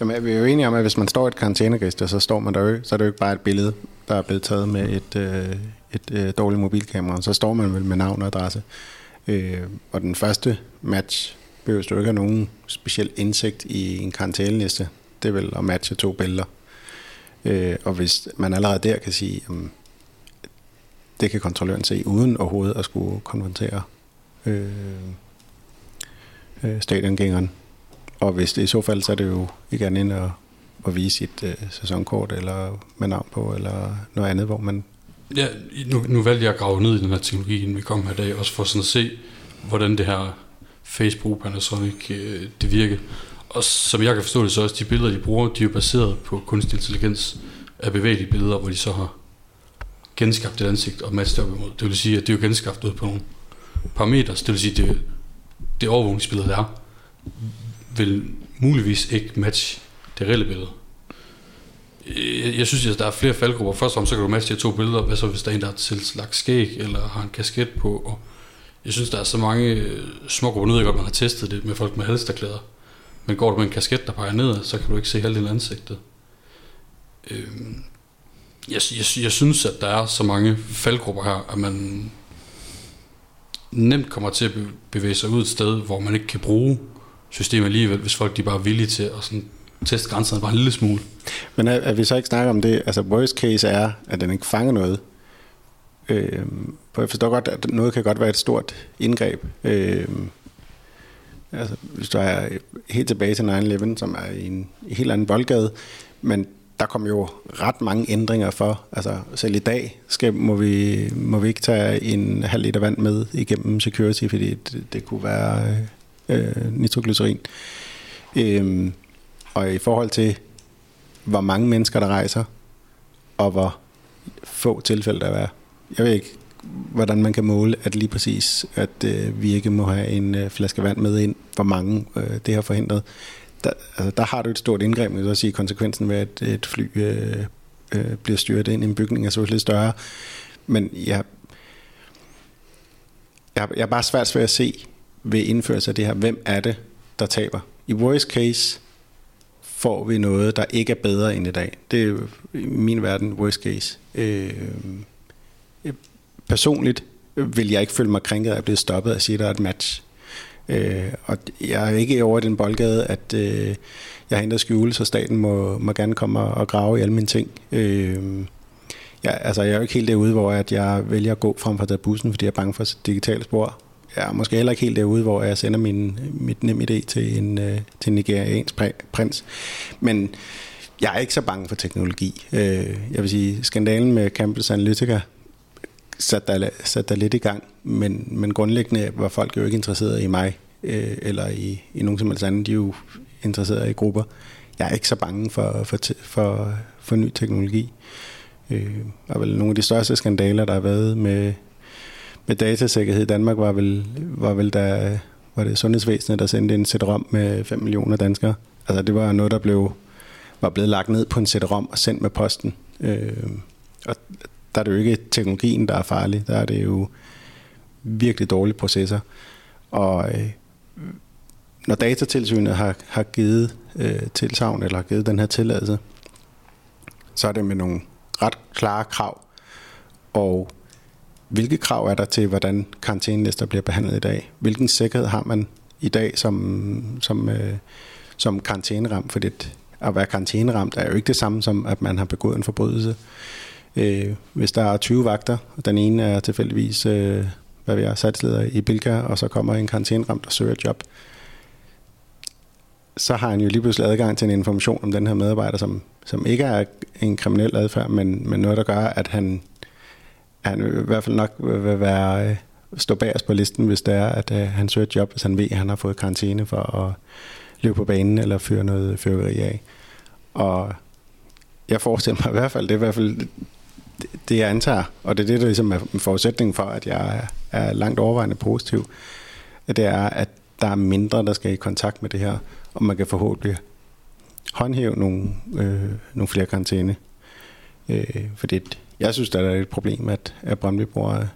Jamen, vi er jo enige om, at hvis man står i et karantæneregister, så står man der jo, så er det jo ikke bare et billede, der er blevet taget med et, øh, et øh, dårligt mobilkamera. Så står man vel med navn og adresse. Øh, og den første match behøver du ikke have nogen speciel indsigt i en karantæneliste. Det er vel at matche to billeder. Øh, og hvis man allerede der kan sige, at det kan kontrolløren se, uden overhovedet at skulle konfrontere øh, øh, stadiongængeren. Og hvis det i så fald, så er det jo ikke andet end at, at vise sit øh, sæsonkort eller med navn på, eller noget andet, hvor man... Ja, nu, nu valgte jeg at grave ned i den her teknologi, inden vi kom her i dag, også for sådan at se, hvordan det her Facebook Panasonic, øh, det virker. Og som jeg kan forstå det, så også de billeder, de bruger, de er jo baseret på kunstig intelligens af bevægelige billeder, hvor de så har genskabt et ansigt og matchet op imod. Det vil sige, at det er jo genskabt ud på nogle parametre, det vil sige, at det, det overvågningsbillede, der er, vil muligvis ikke matche det reelle billede. Jeg, jeg synes, at der er flere faldgrupper. Først og fremmest, så kan du matche de to billeder. Hvad så, hvis der er en, der har tilslagt skæg, eller har en kasket på, og jeg synes, der er så mange øh, små grupper. Nu godt, man har testet det med folk med halsterklæder. Men går du med en kasket, der peger ned, så kan du ikke se halvdelen af ansigtet. Øhm, Jeg, jeg, jeg synes, at der er så mange faldgrupper her, at man nemt kommer til at bevæge sig ud et sted, hvor man ikke kan bruge systemet alligevel, hvis folk de bare er villige til at sådan teste grænserne bare en lille smule. Men at, at vi så ikke snakker om det, altså worst case er, at den ikke fanger noget. Øh, for jeg forstår godt, at noget kan godt være et stort indgreb. Øh, altså, hvis du er helt tilbage til 9-11, som er i en helt anden boldgade, men der kom jo ret mange ændringer for. Altså selv i dag skal, må, vi, må vi ikke tage en halv liter vand med igennem security, fordi det, det kunne være øh, nitroglycerin. Øh, og i forhold til, hvor mange mennesker der rejser, og hvor få tilfælde der er. Jeg ved ikke, hvordan man kan måle, at lige præcis, at øh, vi ikke må have en øh, flaske vand med ind, hvor mange øh, det har forhindret. Der, altså, der har du et stort indgreb, man så sige, konsekvensen ved, at et fly øh, øh, bliver styret ind i en bygning er så lidt større. Men jeg, jeg, jeg er bare svært ved at se ved indførelse af det her, hvem er det, der taber. I worst case, får vi noget, der ikke er bedre end i dag. Det er i min verden worst case. Øh, personligt øh, vil jeg ikke føle mig krænket af at blive stoppet og sige, at der er et match. Øh, og jeg er ikke over den boldgade, at øh, jeg har henter skjule, så staten må, må gerne komme og grave i alle mine ting. Øh, jeg, altså, jeg er jo ikke helt derude, hvor at jeg vælger at gå frem for bussen, fordi jeg er bange for digitale spor jeg er måske heller ikke helt derude, hvor jeg sender min, mit nem idé til en, øh, til en nigeriansk prins. Men jeg er ikke så bange for teknologi. Øh, jeg vil sige, skandalen med Cambridge Analytica satte der, sat der lidt i gang, men, men grundlæggende var folk jo ikke interesseret i mig, øh, eller i, i nogen som helst anden. De er jo interesseret i grupper. Jeg er ikke så bange for, for, for, for ny teknologi. Øh, og vel nogle af de største skandaler, der har været med med datasikkerhed i Danmark var vel, var vel der, var det sundhedsvæsenet, der sendte en CD-ROM med 5 millioner danskere. Altså det var noget, der blev, var blevet lagt ned på en CD-ROM og sendt med posten. Øh, og der er det jo ikke teknologien, der er farlig. Der er det jo virkelig dårlige processer. Og øh, når datatilsynet har, har givet øh, tilsavn eller har givet den her tilladelse, så er det med nogle ret klare krav. Og hvilke krav er der til, hvordan karantænelister bliver behandlet i dag? Hvilken sikkerhed har man i dag som, som, øh, som karantæneramt? For det, at være karantæneramt er jo ikke det samme som, at man har begået en forbrydelse. Øh, hvis der er 20 vagter, og den ene er tilfældigvis øh, hvad vi er, satsleder i Bilka, og så kommer en karantæneramt og søger et job, så har han jo lige pludselig adgang til en information om den her medarbejder, som, som ikke er en kriminel adfærd, men, men noget, der gør, at han han i hvert fald nok vil være, øh, stå bagerst på listen, hvis det er, at øh, han søger et job, hvis han ved, at han har fået karantæne for at løbe på banen eller føre noget fyrværkeri af. Og jeg forestiller mig i hvert fald, det er i hvert fald det, det jeg antager, og det er det, der ligesom er en forudsætning for, at jeg er, langt overvejende positiv, at det er, at der er mindre, der skal i kontakt med det her, og man kan forhåbentlig håndhæve nogle, øh, nogle flere karantæne. Øh, for det, jeg synes, der er et problem, at, at Brøndby bruger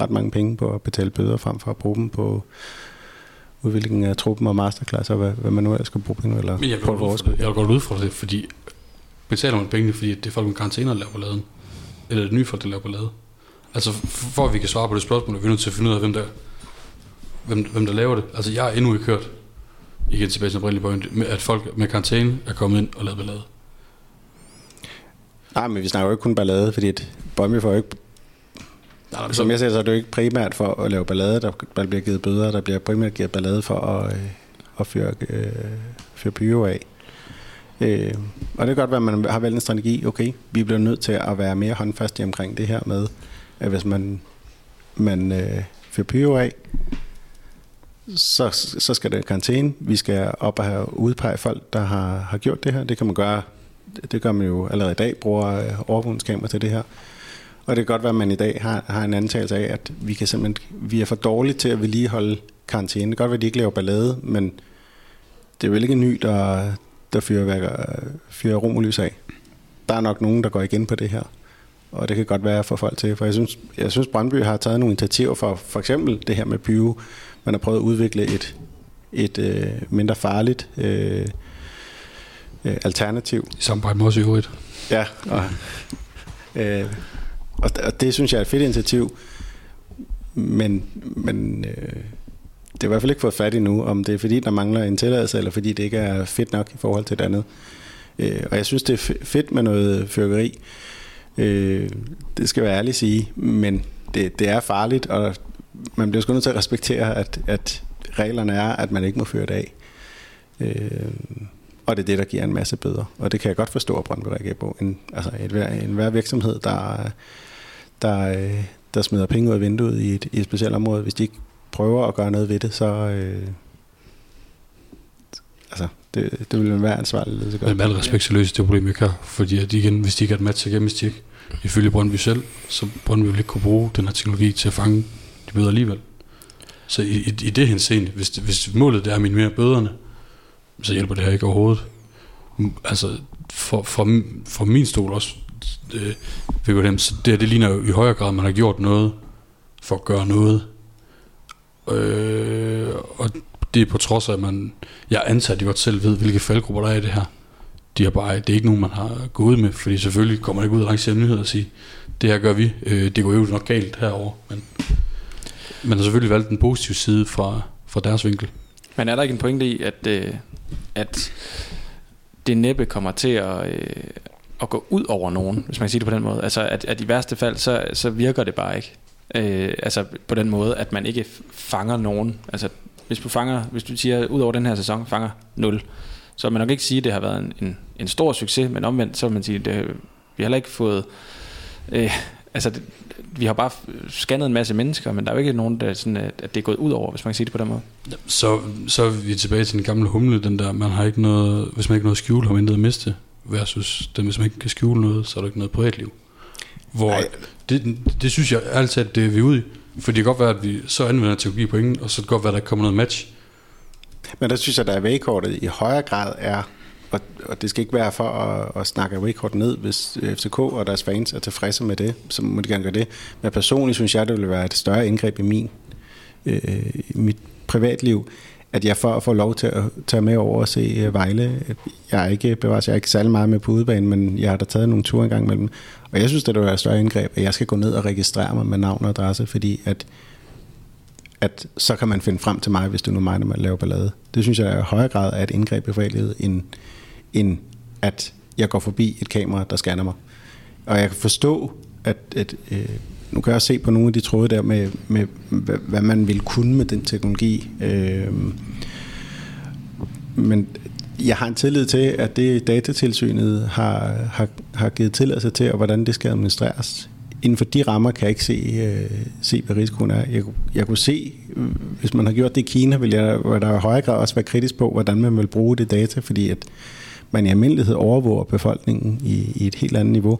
ret mange penge på at betale bøder frem for at bruge dem på udviklingen af truppen og masterclass, og hvad, hvad man nu ellers skal bruge penge eller Men jeg godt ud, jeg godt ud fra det, fordi betaler man pengene, fordi det er folk med karantæner, der laver balladen. Eller det nye folk, der laver ballade. Altså, for at vi kan svare på det spørgsmål, er vi nødt til at finde ud af, hvem der, hvem, hvem der laver det. Altså, jeg har endnu ikke hørt, igen tilbage til oprindelige point, at folk med karantæne er kommet ind og lavet ballade. Nej, men vi snakker jo ikke kun ballade, fordi et Bøjme får jo ikke... Nej, nej, som jeg siger, så er det jo ikke primært for at lave ballade, der, der bliver givet bøder, der bliver primært givet ballade for at, øh, at fyre, øh, fyre pyro af. Øh, og det kan godt være, at man har valgt en strategi, okay, vi bliver nødt til at være mere håndfaste omkring det her med, at hvis man, man øh, fyrer pyro af, så, så skal det karantæne. Vi skal op og have udpeget folk, der har, har gjort det her. Det kan man gøre det gør man jo allerede i dag, bruger øh, overvågningskamera til det her. Og det kan godt være, at man i dag har, har en antagelse af, at vi, kan simpelthen, vi er for dårlige til at vedligeholde karantæne. Det kan godt være, at de ikke laver ballade, men det er jo ikke ny, der, der fyrer, fyrer romerlys af. Der er nok nogen, der går igen på det her. Og det kan godt være for folk til. For jeg synes, jeg synes Brøndby har taget nogle initiativer for for eksempel det her med pyro. Man har prøvet at udvikle et, et øh, mindre farligt øh, øh, alternativ. I samarbejde med os i øvrigt. Ja, og Øh, og, og det synes jeg er et fedt initiativ, men, men øh, det er i hvert fald ikke fået fat i nu, om det er fordi, der mangler en tilladelse, eller fordi det ikke er fedt nok i forhold til det andet. Øh, og jeg synes, det er fedt med noget fyrkeri. Øh, det skal jeg ærligt sige, men det, det er farligt, og man bliver sgu nødt til at respektere, at, at reglerne er, at man ikke må føre det af. Øh, og det er det, der giver en masse bøder. Og det kan jeg godt forstå, at Brøndby reagerer på. En, altså en, en hver virksomhed, der, der, øh, der smider penge ud af vinduet i et, i et specielt område, hvis de ikke prøver at gøre noget ved det, så... Øh, altså, det, det vil være ansvarlig ledelse Men med al respekt, så løser det problem ikke her. Fordi at igen, hvis de ikke har et match, så hvis de ikke, ifølge Brøndby selv, så Brøndby vil ikke kunne bruge den her teknologi til at fange de bøder alligevel. Så i, i, i det henseende, hvis, hvis målet det er at minimere bøderne, så hjælper det her ikke overhovedet. Altså, for, for, for min stol også, øh, det, så det, det ligner jo i højere grad, at man har gjort noget for at gøre noget. Øh, og det er på trods af, at man, jeg antager, at de godt selv ved, hvilke faldgrupper der er i det her. De har bare, det er ikke nogen, man har gået med, fordi selvfølgelig kommer man ikke ud og lancerer nyheder og sige, det her gør vi, øh, det går jo nok galt herover, men man har selvfølgelig valgt den positive side fra, fra deres vinkel. Men er der ikke en pointe i, at, øh, at det næppe kommer til at, øh, at gå ud over nogen, hvis man kan sige det på den måde? Altså, at, at i værste fald, så, så virker det bare ikke. Øh, altså på den måde, at man ikke fanger nogen. Altså hvis du fanger, hvis du siger, ud over den her sæson, fanger 0, så vil man nok ikke sige, at det har været en, en, en stor succes, men omvendt, så vil man sige, at det, vi har heller ikke fået, øh, altså det, vi har bare scannet en masse mennesker, men der er jo ikke nogen, der sådan, øh, at det er gået ud over, hvis man kan sige det på den måde. Så, så er vi tilbage til den gamle humle, den der, man har ikke noget, hvis man ikke har noget at skjule, har man intet at miste, versus den, hvis man ikke kan skjule noget, så er der ikke noget privatliv. Hvor det, det, synes jeg altid, at det er vi ude i. For det kan godt være, at vi så anvender teknologi på ingen, og så kan det godt være, at der kommer noget match. Men der synes jeg, at der vægkortet i højere grad er, og, og det skal ikke være for at, at snakke vægkortet ned, hvis FCK og deres fans er tilfredse med det, så må de gerne gøre det. Men personligt synes jeg, det vil være et større indgreb i min øh, mit privatliv, at jeg får, får lov til at tage med over og se øh, Vejle. Jeg er ikke bevares, jeg er ikke særlig meget med på udebane, men jeg har da taget nogle ture engang mellem. Og jeg synes, det er et større indgreb, at jeg skal gå ned og registrere mig med navn og adresse, fordi at, at så kan man finde frem til mig, hvis det nu er mig, der man laver ballade. Det synes jeg er i højere grad er et indgreb i forældlighed, end, end at jeg går forbi et kamera, der scanner mig. Og jeg kan forstå, at, at øh, nu kan jeg se på nogle af de tråde der med, med hvad, hvad man vil kunne med den teknologi. Øh, men jeg har en tillid til, at det datatilsynet har, har, har givet tilladelse til, og hvordan det skal administreres. Inden for de rammer kan jeg ikke se, øh, se hvad risikoen er. Jeg, jeg kunne se, hvis man har gjort det i Kina, vil jeg vil der i højere grad også være kritisk på, hvordan man vil bruge det data, fordi at man i almindelighed overvåger befolkningen i, i et helt andet niveau.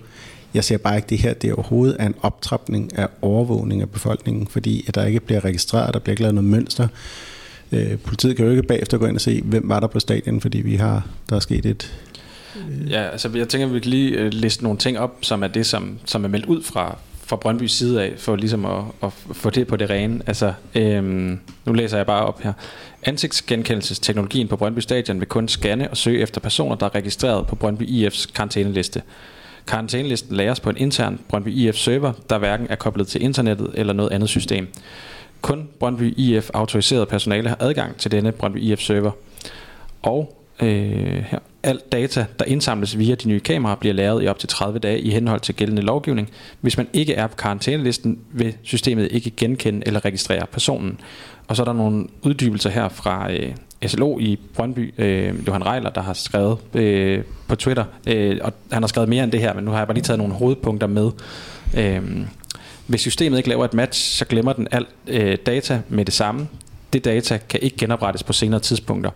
Jeg ser bare ikke det her, det overhovedet er en optrapning af overvågning af befolkningen, fordi at der ikke bliver registreret, der bliver ikke lavet noget mønster. Øh, politiet kan jo ikke bagefter gå ind og se, hvem var der på stadion, fordi vi har, der er sket et... Øh. Ja, altså jeg tænker, at vi kan lige øh, liste nogle ting op, som er det, som, som er meldt ud fra, fra Brøndbys side af, for ligesom at, at få det på det rene. Altså, øhm, nu læser jeg bare op her. Ansigtsgenkendelsesteknologien på Brøndby Stadion vil kun scanne og søge efter personer, der er registreret på Brøndby IF's karantæneliste. Karantænelisten lagres på en intern Brøndby IF server, der hverken er koblet til internettet eller noget andet system. Kun Brøndby IF autoriseret personale har adgang til denne Brøndby IF server. Og øh, her, alt data, der indsamles via de nye kameraer, bliver lagret i op til 30 dage i henhold til gældende lovgivning. Hvis man ikke er på karantænelisten, vil systemet ikke genkende eller registrere personen. Og så er der nogle uddybelser her fra øh, SLO i Brøndby, øh, Johan Reiler, der har skrevet øh, på Twitter, øh, og han har skrevet mere end det her, men nu har jeg bare lige taget nogle hovedpunkter med. Øh, hvis systemet ikke laver et match, så glemmer den alt øh, data med det samme. Det data kan ikke genoprettes på senere tidspunkter.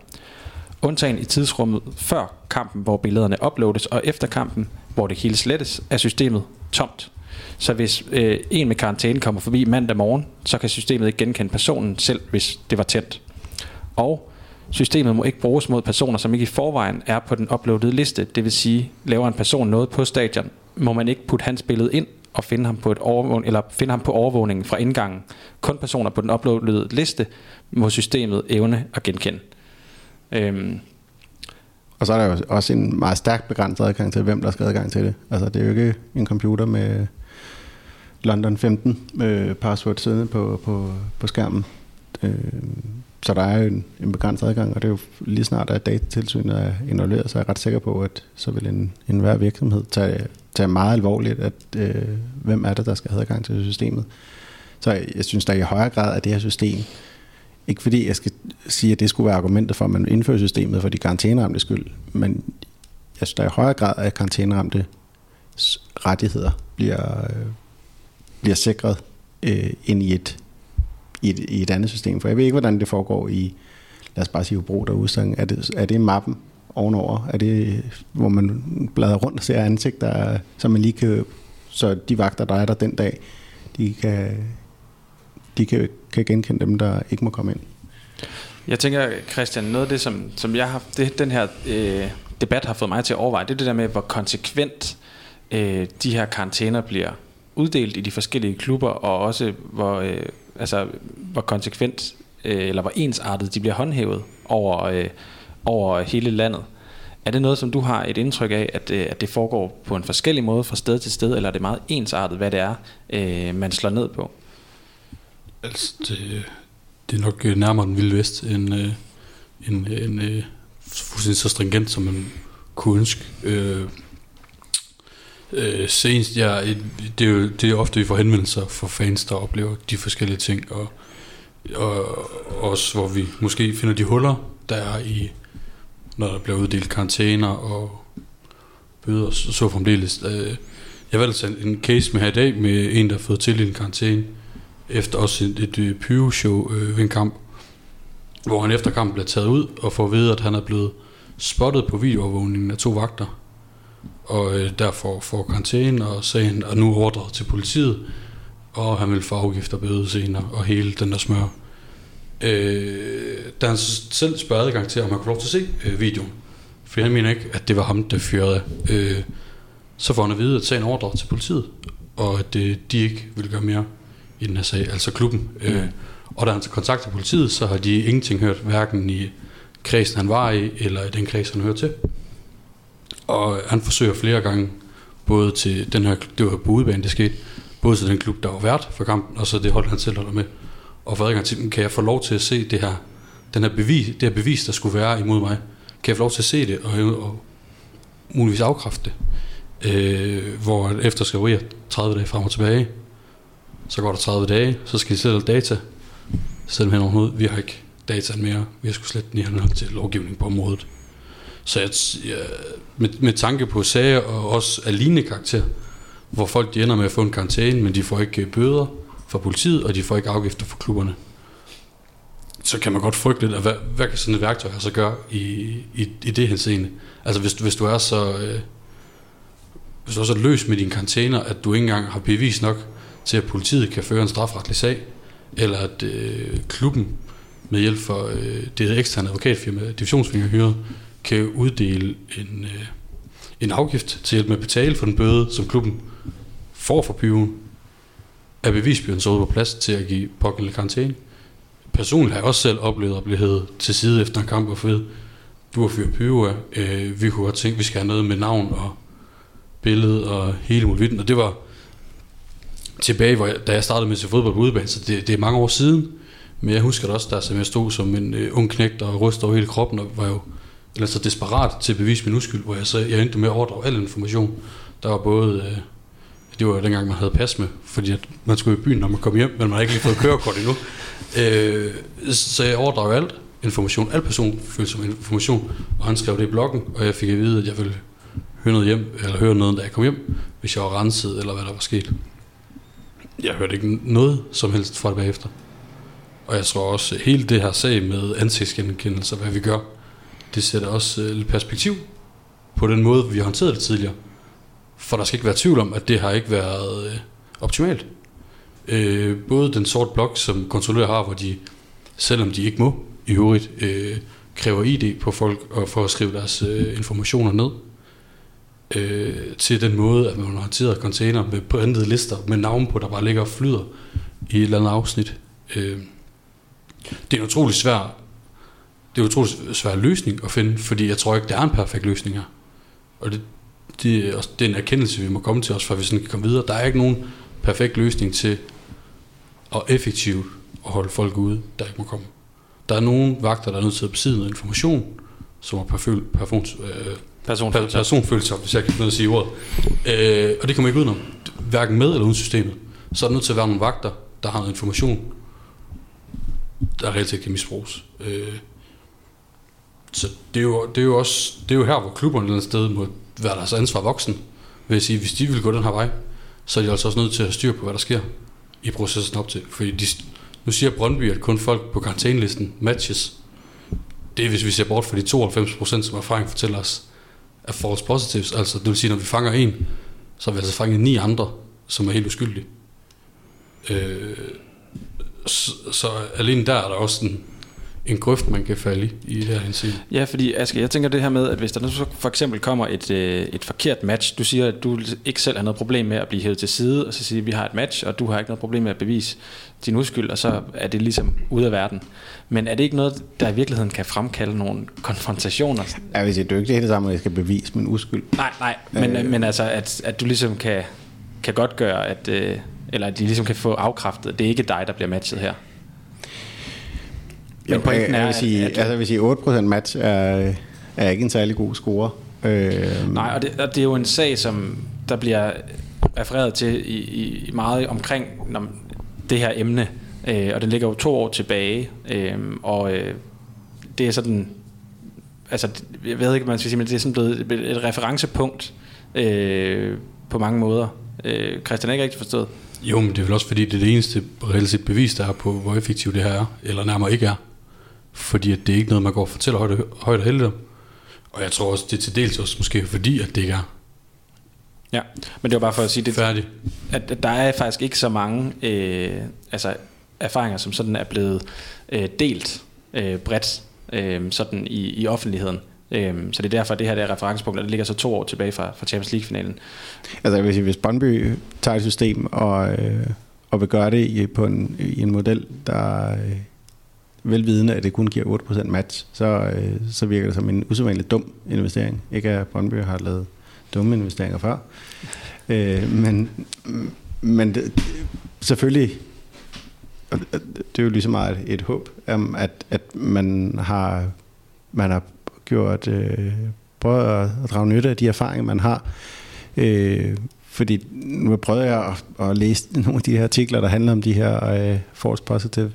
Undtagen i tidsrummet før kampen, hvor billederne uploades, og efter kampen, hvor det hele slettes, er systemet tomt. Så hvis øh, en med karantæne kommer forbi mandag morgen, så kan systemet ikke genkende personen selv, hvis det var tændt. Og systemet må ikke bruges mod personer, som ikke i forvejen er på den uploadede liste. Det vil sige, laver en person noget på stadion, må man ikke putte hans billede ind og finde ham på et overvåg- eller finde ham på overvågningen fra indgangen. Kun personer på den uploadede liste må systemet evne at genkende. Øhm, Og så er der jo også en meget stærkt begrænset adgang til, hvem der skal adgang til det. Altså det er jo ikke en computer med London 15 øh, password siddende på, på, på skærmen. Øh, så der er jo en, en begrænset adgang, og det er jo lige snart, at datatilsynet er involveret, så er jeg ret sikker på, at så vil en, en hver virksomhed tage, tage meget alvorligt, at øh, hvem er det, der skal have adgang til systemet. Så jeg, jeg synes, der i højere grad, at det her system, ikke fordi jeg skal sige, at det skulle være argumentet for, at man indfører systemet for de karantæneramte skyld, men jeg synes, der i højere grad, at karantæneramte rettigheder bliver, øh, bliver sikret øh, ind i et, i, et, i et andet system. For jeg ved ikke, hvordan det foregår i, lad os bare sige, Hobro derude. Er det, er det mappen ovenover? Er det, hvor man bladrer rundt og ser ansigter, så man lige kan, så de vagter, der er der den dag, de kan, de kan, kan genkende dem, der ikke må komme ind. Jeg tænker, Christian, noget af det, som, som jeg har, det, den her øh, debat har fået mig til at overveje, det er det der med, hvor konsekvent øh, de her karantæner bliver uddelt i de forskellige klubber, og også hvor, øh, altså, hvor konsekvent øh, eller hvor ensartet de bliver håndhævet over, øh, over hele landet. Er det noget, som du har et indtryk af, at, øh, at det foregår på en forskellig måde fra sted til sted, eller er det meget ensartet, hvad det er, øh, man slår ned på? Altså, det, det er nok øh, nærmere den vilde vest, end, øh, end, øh, end øh, fuldstændig så stringent, som man kunne ønske. Øh, øh, senest, ja, det, er jo, det er ofte, vi får henvendelser fra fans, der oplever de forskellige ting, og, og også hvor vi måske finder de huller, der er i, når der bliver uddelt karantæner og bøder, så, så fremdeles. Øh, jeg valgte en case med her i dag med en, der har fået til en karantæne, efter også et, et, et pyro-show øh, ved en kamp, hvor han efter kampen bliver taget ud og får at vide, at han er blevet spottet på videoovervågningen af to vagter, og øh, derfor får karantæne og sagen er nu ordret til politiet, og han vil få afgift og bøde senere, og hele den der smør. Øh, da han selv spørger adgang til, om han kunne lov til at se øh, videoen, for han mener ikke, at det var ham, der fyrede øh, så får han at vide, at sagen er ordret til politiet, og at øh, de ikke vil gøre mere i den her sag, altså klubben. Mm. Øh, og da han kontakter politiet, så har de ingenting hørt, hverken i kredsen, han var i, eller i den kreds, han hører til. Og han forsøger flere gange, både til den her, det var på udebane, det skete, både til den klub, der var vært for kampen, og så det hold, han selv holder med. Og for adgang til kan jeg få lov til at se det her, den her bevis, det her bevis, der skulle være imod mig? Kan jeg få lov til at se det, og, og muligvis afkræfte det? Øh, hvor efter skriverier 30 dage frem og tilbage, så går der 30 dage, så skal de sætte data, selvom hen overhovedet, vi har ikke data mere, vi har skulle slet den i henhold til lovgivning på området. Så jeg, jeg, med, med tanke på sager og også af lignende karakter, hvor folk de ender med at få en karantæne, men de får ikke øh, bøder fra politiet, og de får ikke afgifter fra klubberne, så kan man godt frygte lidt, at hvad, hvad kan sådan et værktøj så gøre i, i, i det her scene? Altså hvis, hvis du er så... Øh, hvis du er så løs med dine karantæner, at du ikke engang har bevis nok til, at politiet kan føre en strafretlig sag, eller at øh, klubben med hjælp for øh, det eksterne advokatfirma, divisionsfinger hyret, kan uddele en, øh, en afgift til hjælp med at betale for den bøde, som klubben får for byen, er bevisbyrden så på plads til at give pågældende karantæne. Personligt har jeg også selv oplevet at blive hævet til side efter en kamp og få du har fyret pyve af, øh, vi kunne godt tænke, at vi skal have noget med navn og billede og hele muligheden, og det var tilbage, hvor jeg, da jeg startede med at se fodbold på udebane, så det, det er mange år siden, men jeg husker det også, der som jeg stod som en øh, ung knægt og rystede over hele kroppen, og var jo eller så desperat til at bevise min uskyld, hvor jeg så jeg endte med at overdrage al information. Der var både, øh, det var dengang man havde pas med, fordi at man skulle i byen, når man kom hjem, men man har ikke lige fået kørekort endnu. *laughs* Øh, så jeg overdrog alt information, al personfølsom information, og han skrev det i bloggen, og jeg fik at vide, at jeg ville høre noget hjem, eller høre noget, da jeg kom hjem, hvis jeg var renset, eller hvad der var sket. Jeg hørte ikke noget som helst fra det bagefter. Og jeg tror også, hele det her sag med ansigtsgenkendelse, hvad vi gør, det sætter også øh, lidt perspektiv på den måde, vi har håndteret det tidligere. For der skal ikke være tvivl om, at det har ikke været øh, optimalt. Øh, både den sorte blok, som kontrollører har, hvor de, selvom de ikke må i øvrigt, øh, kræver ID på folk og for at skrive deres øh, informationer ned, øh, til den måde, at man har håndteret container med printede lister med navn på, der bare ligger og flyder i et eller andet afsnit. Øh, det er en utrolig svær det er utroligt svær løsning at finde, fordi jeg tror ikke, der er en perfekt løsning her. Og det, det, er også, det er en erkendelse, vi må komme til os, for at vi sådan kan komme videre. Der er ikke nogen perfekt løsning til at effektivt at holde folk ude, der ikke må komme. Der er nogle vagter, der er nødt til at besidde noget information, som er perfil, perfon, øh, Personfølsomt. personfølsomt, hvis jeg kan finde at sige ordet. Øh, og det kommer ikke udenom, hverken med eller uden systemet. Så er der nødt til at være nogle vagter, der har noget information, der reelt set kan misbruges. Øh, så det er, jo, det er jo også det er jo her, hvor klubberne et eller andet sted må være deres ansvar voksen. Vil sige, hvis de vil gå den her vej, så er de altså også nødt til at have styr på, hvad der sker i processen op til. Fordi de, nu siger Brøndby, at kun folk på karantænelisten matches. Det er, hvis vi ser bort fra de 92%, som erfaring fortæller os, er false positives. Altså, det vil sige, når vi fanger en, så har vi altså fanget ni andre, som er helt uskyldige. Øh, så, så alene der er der også en, en grøft, man kan falde i, i det her henseende. Ja, fordi Aske, jeg tænker det her med, at hvis der nu for eksempel kommer et, øh, et forkert match, du siger, at du ikke selv har noget problem med at blive hævet til side, og så siger, at vi har et match, og du har ikke noget problem med at bevise din uskyld, og så er det ligesom ude af verden. Men er det ikke noget, der i virkeligheden kan fremkalde nogle konfrontationer? Jeg vil sige, det er det at jeg skal bevise min uskyld. Nej, nej, men, øh. men altså, at, at du ligesom kan, kan godt gøre, at, øh, eller at de ligesom kan få afkræftet, at det er ikke dig, der bliver matchet her. Men pointen er, jeg, vil sige, at, at, altså, jeg vil sige 8% match er, er ikke en særlig god score. Øh, Nej, og det, og det er jo en sag, som der bliver refereret til i, i meget omkring når, det her emne, øh, og den ligger jo to år tilbage, øh, og øh, det er sådan, altså jeg ved ikke, man skal sige, men det er sådan blevet et referencepunkt øh, på mange måder. Øh, Christian er ikke rigtig forstået. Jo, men det er vel også fordi, det er det eneste reelt set bevis, der er på, hvor effektivt det her er, eller nærmere ikke er. Fordi at det er ikke noget, man går og fortæller højt, højt og heldigt om. Og jeg tror også, det er til dels også måske fordi, at det ikke er. Ja, men det var bare for at sige, det, Færdig. at, at der er faktisk ikke så mange øh, altså erfaringer, som sådan er blevet øh, delt øh, bredt øh, sådan i, i offentligheden. Øh, så det er derfor, at det her der referencepunkt, det ligger så to år tilbage fra, fra Champions League-finalen. Altså jeg vil sige, hvis Brøndby tager et system og, øh, og vil gøre det i, på en, i en model, der øh, velvidende, at det kun giver 8% match, så, øh, så virker det som en usædvanligt dum investering. Ikke at Brøndby har lavet dumme investeringer før. Øh, men men det, selvfølgelig, det er jo lige så meget et, håb, om at, at man har man har gjort øh, prøvet at, at drage nytte af de erfaringer, man har. Øh, fordi nu prøvede jeg at, at læse nogle af de her artikler, der handler om de her øh, false positive.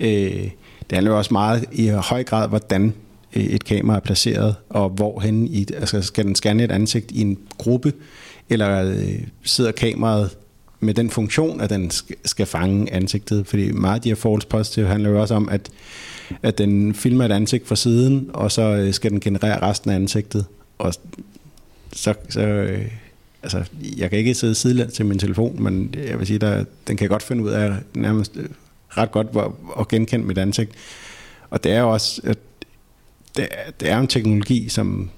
Øh, det handler jo også meget i høj grad, hvordan øh, et kamera er placeret, og hvorhen i, altså skal den scanne et ansigt i en gruppe, eller øh, sidder kameraet med den funktion, at den skal, fange ansigtet. Fordi meget af de her false positive handler jo også om, at, at den filmer et ansigt fra siden, og så øh, skal den generere resten af ansigtet. Og så, så øh, altså, jeg kan ikke sidde sidelæns til min telefon, men jeg vil sige, der, den kan godt finde ud af nærmest ret godt at genkende mit ansigt. Og det er jo også, at det, er- det er en teknologi, som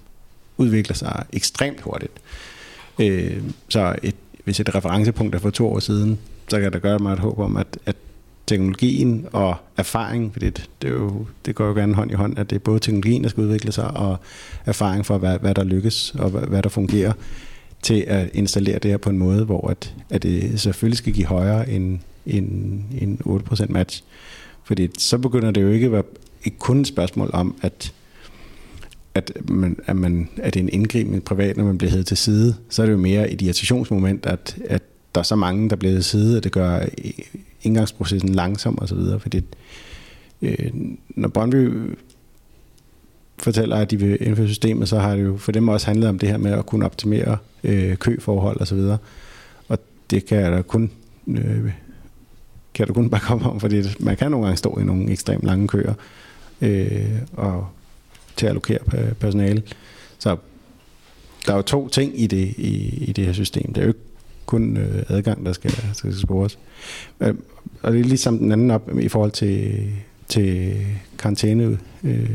udvikler sig ekstremt hurtigt. Øh, så et, hvis et referencepunkt er for to år siden, så kan der gøre mig et håb om, at, at teknologien og erfaring, fordi det, det, er jo, det går jo gerne hånd i hånd, at det er både teknologien, der skal udvikle sig, og erfaring for, hvad, hvad der lykkes, og hvad, hvad der fungerer, til at installere det her på en måde, hvor at, at det selvfølgelig skal give højere end, en, en 8% match. Fordi så begynder det jo ikke at være ikke kun et spørgsmål om, at at, man, at, man, at det er en indgriben i privat, når man bliver hævet til side, så er det jo mere et irritationsmoment, at, at der er så mange, der bliver til side, at det gør indgangsprocessen langsom og så videre, fordi øh, når Brøndby fortæller, at de vil indføre systemet, så har det jo for dem også handlet om det her med at kunne optimere øh, køforhold og så videre. Og det kan da kun øh, kan du kun bare komme om, fordi man kan nogle gange stå i nogle ekstremt lange køer øh, og til at allokere personale. Så der er jo to ting i det, i, i det her system. Det er jo ikke kun øh, adgang, der skal, der skal spores. Øh, og det er ligesom den anden op i forhold til, til karantæne, øh,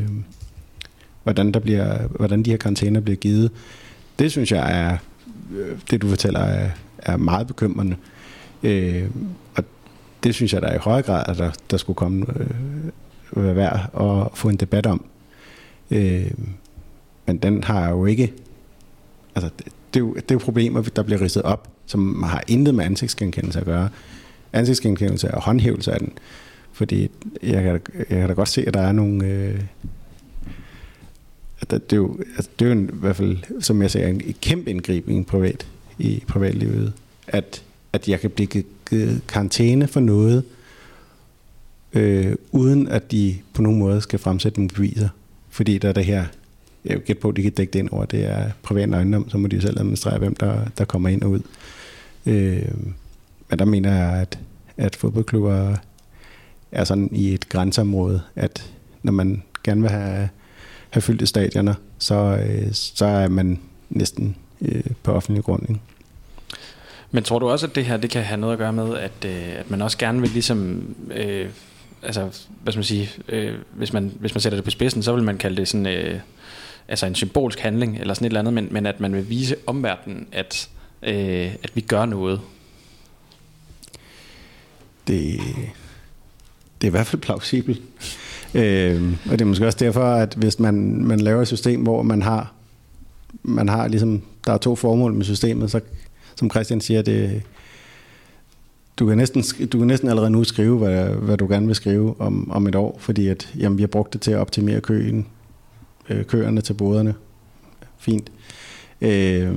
hvordan, der bliver, hvordan de her karantæner bliver givet. Det synes jeg er, øh, det du fortæller, er, er meget bekymrende. Øh, det synes jeg, der er i højere grad, at der, der skulle komme øh, være værd at få en debat om. Øh, men den har jo ikke... Altså, det, det, er jo, det er jo problemer, der bliver ridset op, som har intet med ansigtsgenkendelse at gøre. Ansigtsgenkendelse og håndhævelse af den. Fordi jeg kan, jeg kan da godt se, at der er nogle... Øh, at det, er jo, altså, det er jo en, i hvert fald, som jeg siger, en, en kæmpe indgriben privat, i privatlivet. At, at jeg kan blive givet karantæne for noget, øh, uden at de på nogen måde skal fremsætte nogle beviser. Fordi der er det her, jeg gæt på, at de kan dække det ind over, det er privat ejendom, så må de selv administrere, hvem der, der kommer ind og ud. Øh, men der mener jeg, at, at fodboldklubber er sådan i et grænseområde, at når man gerne vil have, have fyldt i stadioner, så, øh, så er man næsten øh, på offentlig grund. Ikke? Men tror du også, at det her det kan have noget at gøre med, at, øh, at man også gerne vil ligesom... Øh, altså, hvad skal man sige, øh, hvis, man, hvis man sætter det på spidsen, så vil man kalde det sådan, øh, altså en symbolsk handling, eller sådan et eller andet, men, men at man vil vise omverdenen, at, øh, at vi gør noget. Det, det er i hvert fald plausibelt. Øh, og det er måske også derfor, at hvis man, man laver et system, hvor man har, man har ligesom, der er to formål med systemet, så som Christian siger, det, du kan, næsten, du kan næsten allerede nu skrive, hvad, hvad du gerne vil skrive om, om et år, fordi at, jamen, vi har brugt det til at optimere køen, øh, køerne til boderne. Fint. Øh,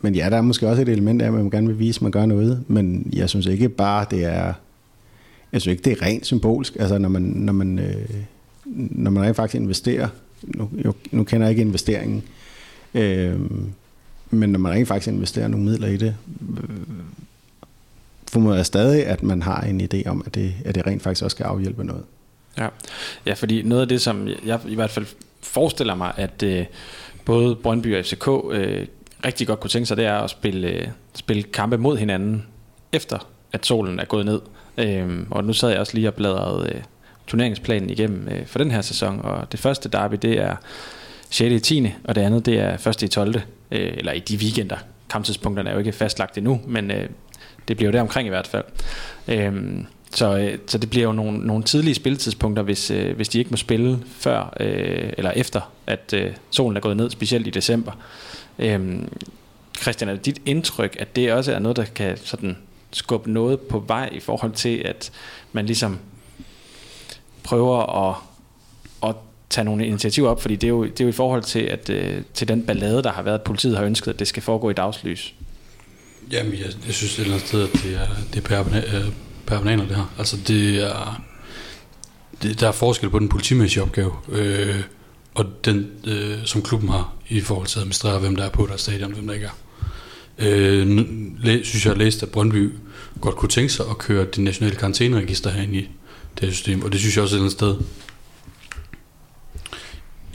men ja, der er måske også et element af, at man gerne vil vise, at man gør noget, men jeg synes ikke bare, det er jeg synes ikke, det er rent symbolsk. Altså, når man, når man, øh, når man rent faktisk investerer, nu, jo, nu kender jeg ikke investeringen, øh, men når man rent faktisk investerer nogle midler i det, øh, formoder jeg stadig, at man har en idé om, at det, at det rent faktisk også skal afhjælpe noget. Ja. ja, fordi noget af det, som jeg i hvert fald forestiller mig, at øh, både Brøndby og FCK øh, rigtig godt kunne tænke sig, det er at spille, øh, spille kampe mod hinanden, efter at solen er gået ned. Øh, og nu sad jeg også lige og bladrede øh, turneringsplanen igennem øh, for den her sæson, og det første derby, det er 6. i 10. og det andet, det er 1. i 12. Øh, eller i de weekender. Kamptidspunkterne er jo ikke fastlagt endnu, men øh, det bliver jo der omkring i hvert fald. Øh, så, øh, så det bliver jo nogle, nogle tidlige spilletidspunkter, hvis, øh, hvis de ikke må spille før øh, eller efter, at øh, solen er gået ned, specielt i december. Øh, Christian, er det dit indtryk, at det også er noget, der kan sådan skubbe noget på vej i forhold til, at man ligesom prøver at tage nogle initiativer op, fordi det er jo, det er jo i forhold til, at, øh, til den ballade, der har været, at politiet har ønsket, at det skal foregå i dagslys. Jamen, jeg, jeg synes et eller andet sted, at det er, det er per, bananer, øh, det her. Altså, det er, det, der er forskel på den politimæssige opgave, øh, og den, øh, som klubben har, i forhold til at administrere, hvem der er på deres stadion, hvem der ikke er. Øh, læ, synes jeg, har læst, at Brøndby godt kunne tænke sig at køre det nationale karantæneregister herinde i det her system, og det synes jeg også et eller andet sted.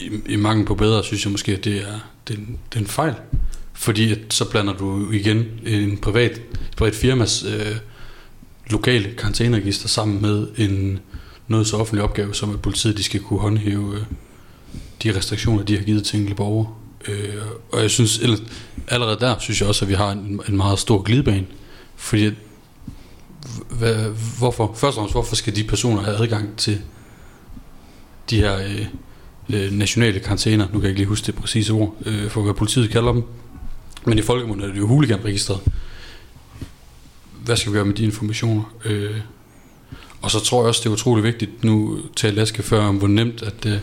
I, i mangel på bedre, synes jeg måske, at det er, det, er en, det er en fejl. Fordi at så blander du igen en privat, privat firmas øh, lokale karantæneregister sammen med en noget så offentlig opgave, som at politiet de skal kunne håndhæve øh, de restriktioner, de har givet til enkelte borgere. Øh, og jeg synes, eller, allerede der synes jeg også, at vi har en, en meget stor glidebane. Fordi, hvad, hvorfor, først og fremmest, hvorfor skal de personer have adgang til de her øh, øh, nationale karantæner, nu kan jeg ikke lige huske det præcise ord, øh, for hvad politiet kalder dem. Men i folkemunden er det jo huliganregistret. Hvad skal vi gøre med de informationer? Øh, og så tror jeg også, det er utrolig vigtigt, nu talte Aske før om, hvor nemt, at øh,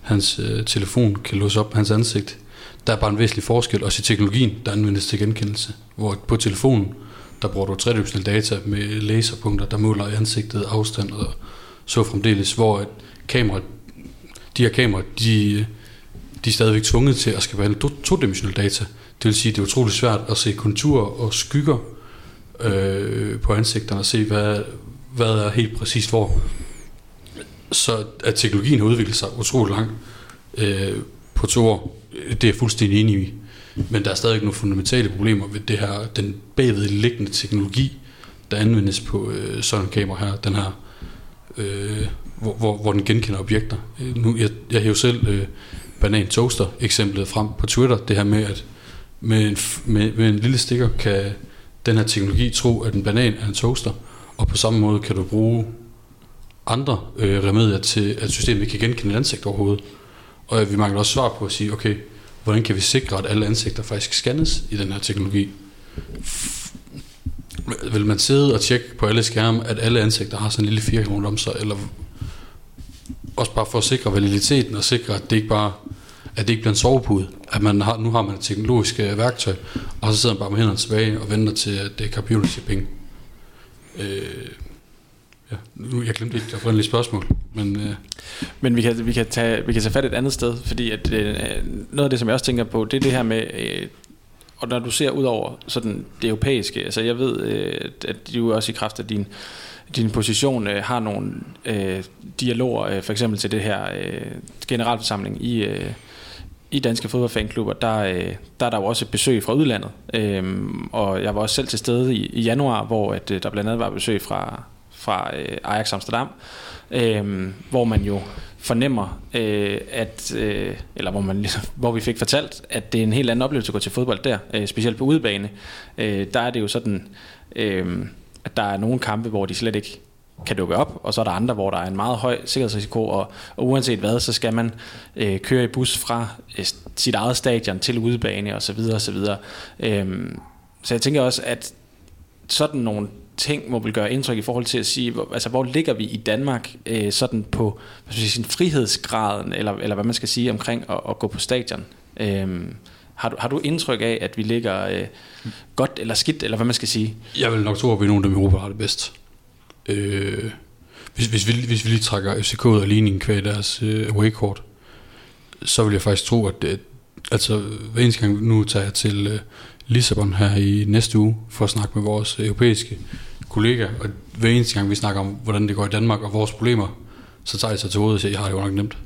hans øh, telefon kan låse op hans ansigt. Der er bare en væsentlig forskel, også i teknologien, der anvendes til genkendelse. Hvor på telefonen, der bruger du tredimensionelle data med laserpunkter, der måler ansigtet, afstand og så fremdeles, hvor et kamera, de her kameraer, de, de er stadigvæk tvunget til at skal behandle todimensionelle data. Det vil sige, at det er utroligt svært at se konturer og skygger øh, på ansigterne og se, hvad, hvad er helt præcist hvor. Så at teknologien har udviklet sig utrolig langt øh, på to år, det er jeg fuldstændig enig i. Men der er stadig nogle fundamentale problemer ved det her, den bagvedliggende teknologi, der anvendes på øh, sådan en kamera her, den her, øh, hvor, hvor, hvor den genkender objekter. Øh, nu, jeg, jeg har jo selv øh, banan toaster eksemplet frem på Twitter, det her med, at med en, med, med en lille stikker kan den her teknologi tro, at en banan er en toaster, og på samme måde kan du bruge andre øh, remedier til, at systemet ikke kan genkende et ansigt overhovedet. Og vi mangler også svar på at sige, okay, hvordan kan vi sikre, at alle ansigter faktisk scannes i den her teknologi? Vil man sidde og tjekke på alle skærme, at alle ansigter har sådan en lille firkant om sig, eller også bare for at sikre validiteten og sikre, at det ikke bare at det ikke bliver en sovepude, at man har, nu har man et teknologisk øh, værktøj, og så sidder man bare med hænderne tilbage og venter til, at det er computer siger penge. Øh, ja, nu, jeg glemte ikke det oprindelige spørgsmål, men... Øh. Men vi kan, vi, kan tage, vi kan tage fat et andet sted, fordi at, øh, noget af det, som jeg også tænker på, det er det her med, øh, og når du ser ud over sådan det europæiske, altså jeg ved, øh, at du også i kraft af din, din position øh, har nogle øh, dialoger, øh, for eksempel til det her øh, generalforsamling i, øh, i danske fodboldfanklubber, der, øh, der er der jo også et besøg fra udlandet. Øh, og jeg var også selv til stede i, i januar, hvor at, øh, der blandt andet var besøg fra, fra øh, Ajax Amsterdam, øh, hvor man jo fornemmer, øh, at, øh, eller hvor, man ligesom, *laughs* hvor vi fik fortalt, at det er en helt anden oplevelse at gå til fodbold der, øh, specielt på udebane. Øh, der er det jo sådan, øh, at der er nogle kampe, hvor de slet ikke kan dukke op, og så er der andre, hvor der er en meget høj sikkerhedsrisiko, og, og uanset hvad, så skal man øh, køre i bus fra øh, sit eget stadion til udebane og så videre og så videre. Øhm, så jeg tænker også, at sådan nogle ting må vel gøre indtryk i forhold til at sige, hvor, altså hvor ligger vi i Danmark øh, sådan på hvad skal sige, sin frihedsgraden, eller, eller hvad man skal sige omkring at, at gå på stadion. Øh, har du, har du indtryk af, at vi ligger øh, godt eller skidt, eller hvad man skal sige? Jeg vil nok tro, at vi er nogle af dem i Europa har det bedst. Øh, hvis, hvis, vi, hvis vi lige trækker FCK og ligningen kvæg deres øh, away-kort, så vil jeg faktisk tro, at det, altså hver eneste gang nu tager jeg til øh, Lissabon her i næste uge for at snakke med vores europæiske kollegaer, og hver eneste gang vi snakker om, hvordan det går i Danmark og vores problemer, så tager jeg sig til hovedet og siger, at jeg har det jo nok nemt.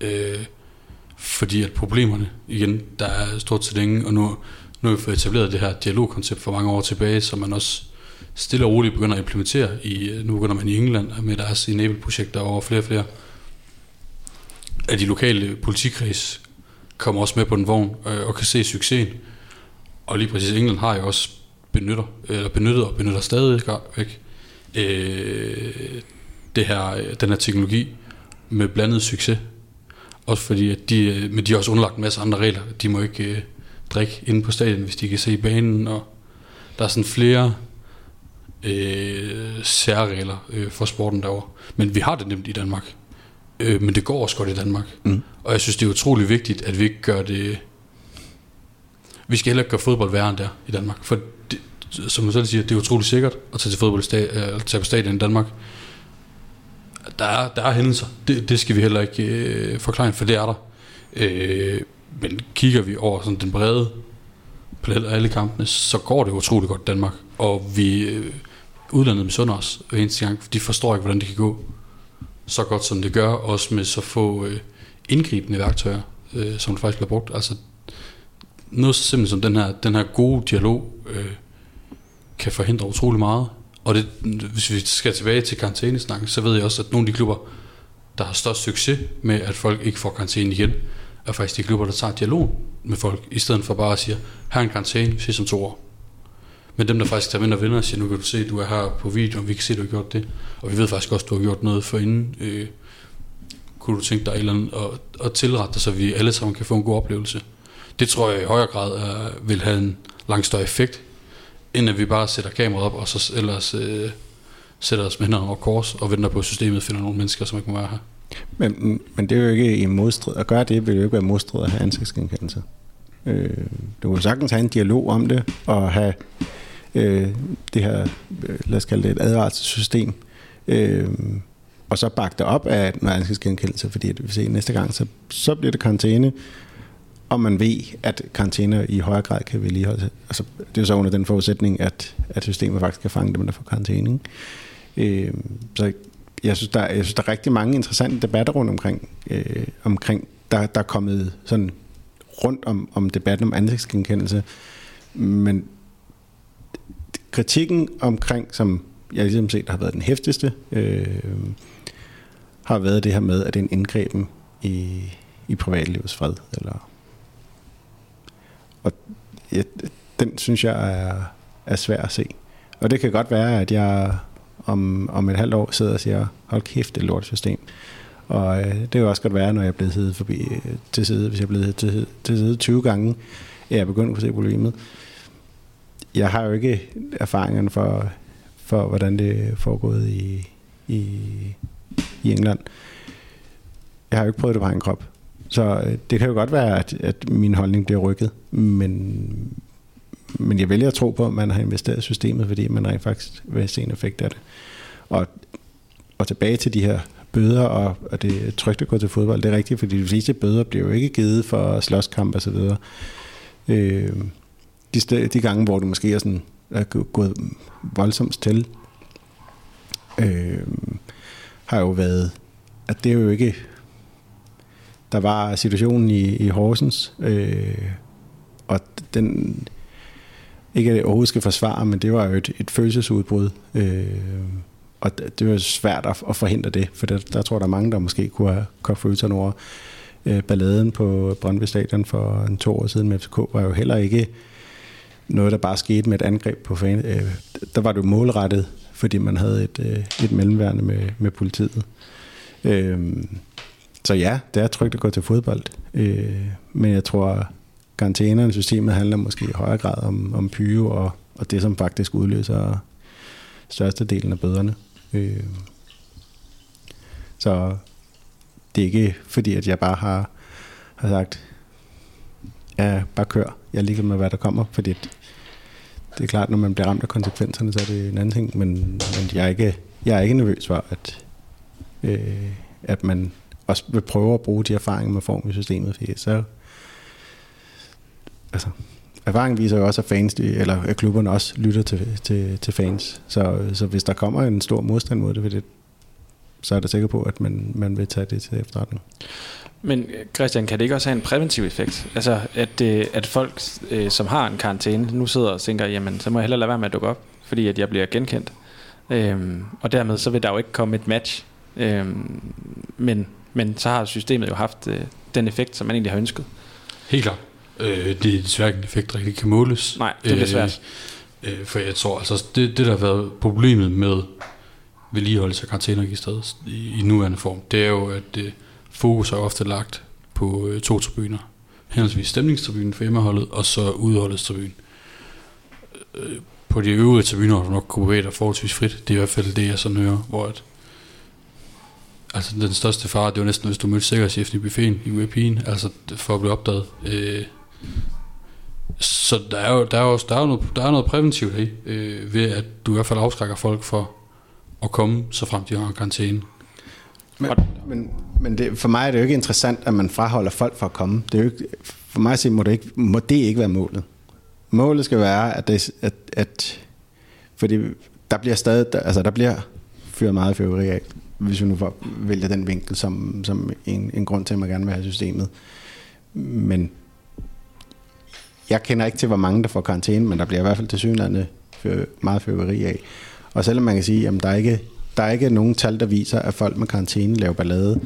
Øh, fordi at problemerne, igen, der er stort set ingen, og nu, nu har vi fået etableret det her dialogkoncept for mange år tilbage, som man også stille og roligt begynder at implementere. I, øh, nu begynder man i England med deres enable-projekter over flere og flere at de lokale politikreds kommer også med på den vogn øh, og kan se succesen. Og lige præcis England har jo også benytter, eller benyttet og benytter stadig væk øh, det her, den her teknologi med blandet succes. Også fordi, at de, øh, men de har også underlagt en masse andre regler. De må ikke øh, drikke inde på stadion, hvis de kan se banen, og der er sådan flere øh, særregler øh, for sporten derovre. Men vi har det nemt i Danmark. Øh, men det går også godt i Danmark. Mm. Og jeg synes, det er utrolig vigtigt, at vi ikke gør det... Vi skal heller ikke gøre fodbold værre end der i Danmark. For det, som man selv siger, det er utrolig sikkert at tage til fodbold, øh, tage på stadion i Danmark. Der er, der er hændelser. Det, det skal vi heller ikke øh, forklare, for det er der. Øh, men kigger vi over sådan den brede palet af alle kampene, så går det utrolig godt i Danmark. Og vi, øh, udlandet misunder os hver eneste gang. De forstår ikke, hvordan det kan gå så godt, som det gør, også med så få øh, indgribende værktøjer, øh, som det faktisk bliver brugt. Altså, noget så simpelt som den her, den her gode dialog øh, kan forhindre utrolig meget. Og det, hvis vi skal tilbage til karantænesnakken, så ved jeg også, at nogle af de klubber, der har størst succes med, at folk ikke får karantæne igen, er faktisk de klubber, der tager dialog med folk, i stedet for bare at sige, her er en karantæne, vi ses om to år. Men dem, der faktisk tager ind og vinder og siger, nu kan du se, du er her på video, og vi kan se, du har gjort det. Og vi ved faktisk også, du har gjort noget for inden. Øh, kunne du tænke dig et eller andet at, at tilrette dig, så vi alle sammen kan få en god oplevelse. Det tror jeg i højere grad er, vil have en langt større effekt, end at vi bare sætter kameraet op, og så ellers øh, sætter os med hænderne over kors, og venter på, at systemet finder nogle mennesker, som ikke må være her. Men, men det er jo ikke i modstrid. At gøre det vil jo ikke være modstrid at have ansigtsgenkendelse. Øh, du kan sagtens have en dialog om det, og have øh, det her, øh, lad os kalde det et advarselssystem, øh, og så bakke det op af en ansigtsgenkendelse, fordi at vi ser næste gang, så, så bliver det karantæne, og man ved, at karantæner i højere grad kan vedligeholdes. Altså, det er jo så under den forudsætning, at, at systemet faktisk kan fange dem, der får karantæne. Øh, så jeg synes, der, jeg synes, der er rigtig mange interessante debatter rundt omkring, øh, omkring der, der er kommet sådan rundt om, om debatten om ansigtsgenkendelse. Men kritikken omkring, som jeg ligesom set har været den hæftigste, øh, har været det her med, at det er en indgreben i, i privatlivets fred. Eller, og ja, den synes jeg er, er svær at se. Og det kan godt være, at jeg om, om et halvt år sidder og siger, hold kæft, det lort system. Og øh, det kan også godt være, når jeg er blevet siddet forbi øh, til side, hvis jeg er blevet til, til side 20 gange, at jeg begynder at se problemet. Jeg har jo ikke erfaringerne for, for hvordan det er foregået i, i, i England. Jeg har jo ikke prøvet det på en krop. Så øh, det kan jo godt være, at, at min holdning bliver rykket, men, men jeg vælger at tro på, at man har investeret i systemet, fordi man rent faktisk vil se en effekt af det. Og, og tilbage til de her bøder, og, og det trygte at gå til fodbold, det er rigtigt, fordi de fleste bøder bliver jo ikke givet for slåskamp og så videre. Øh, de, sted, de gange, hvor du måske er, sådan, er gået voldsomt til, øh, har jo været, at det er jo ikke, der var situationen i, i Horsens, øh, og den, ikke at jeg overhovedet skal forsvare, men det var jo et, et følelsesudbrud, øh, og det var svært at, at forhindre det, for der, der tror der er mange, der måske kunne have kogt følelserne over. Øh, balladen på Brøndby Stadion for en to år siden med FCK var jo heller ikke noget, der bare skete med et angreb på fan. Øh, der var det jo målrettet, fordi man havde et, øh, et mellemværende med, med politiet. Øh, så ja, det er trygt at gå til fodbold. Øh, men jeg tror, karantænerne systemet handler måske i højere grad om, om pyre og, og det, som faktisk udløser størstedelen af bøderne. Øh, så det er ikke fordi, at jeg bare har, har sagt, ja, bare kør. Jeg er ligeglad med, hvad der kommer, fordi det er klart, når man bliver ramt af konsekvenserne, så er det en anden ting, men, men jeg, er ikke, jeg er ikke nervøs for, at, øh, at man også vil prøve at bruge de erfaringer, man får med systemet, fordi så altså, erfaringen viser jo også, at fans, eller at klubberne også lytter til, til, til fans. Så, så hvis der kommer en stor modstand mod det, vil det så er det sikker på, at man, man vil tage det til efterretning. Men øh, Christian, kan det ikke også have en præventiv effekt? Altså, at, øh, at folk, øh, som har en karantæne, nu sidder og tænker, jamen, så må jeg hellere lade være med at dukke op, fordi at jeg bliver genkendt. Øhm, og dermed så vil der jo ikke komme et match. Øhm, men, men så har systemet jo haft øh, den effekt, som man egentlig har ønsket. Helt klart. Øh, det er desværre ikke en effekt, der ikke kan måles. Nej, det er svært. Øh, for jeg tror, altså det, det der har været problemet med vedligeholdelse af karantæneregisteret i, i nuværende form, det er jo, at øh, fokus er ofte lagt på øh, to tribuner. Henholdsvis stemningstribunen for hjemmeholdet, og så udholdets tribune. Øh, på de øvrige tribuner har du nok kunne bevæge dig forholdsvis frit. Det er i hvert fald det, jeg sådan hører, hvor at, altså den største fare, det var næsten, hvis du mødte sikkerhedschefen i buffeten i UAP'en, altså for at blive opdaget. Øh, så der er jo, der er jo, der er jo noget, der er noget præventivt i, øh, ved at du i hvert fald afskrækker folk for at komme, så frem de har karantæne. Men, men, men det, for mig er det jo ikke interessant, at man fraholder folk for at komme. Det er jo ikke, for mig at sige, må det, ikke, må det ikke være målet. Målet skal være, at, det, at, at fordi der bliver stadig, der, altså der bliver fyret meget fyrværkeri af, hvis vi nu vælger den vinkel som, som en, en grund til, at man gerne vil have systemet. Men jeg kender ikke til, hvor mange der får karantæne, men der bliver i hvert fald til synlande meget fyrværkeri af. Og selvom man kan sige, at der er ikke der er ikke nogen tal, der viser, at folk med karantæne laver ballade.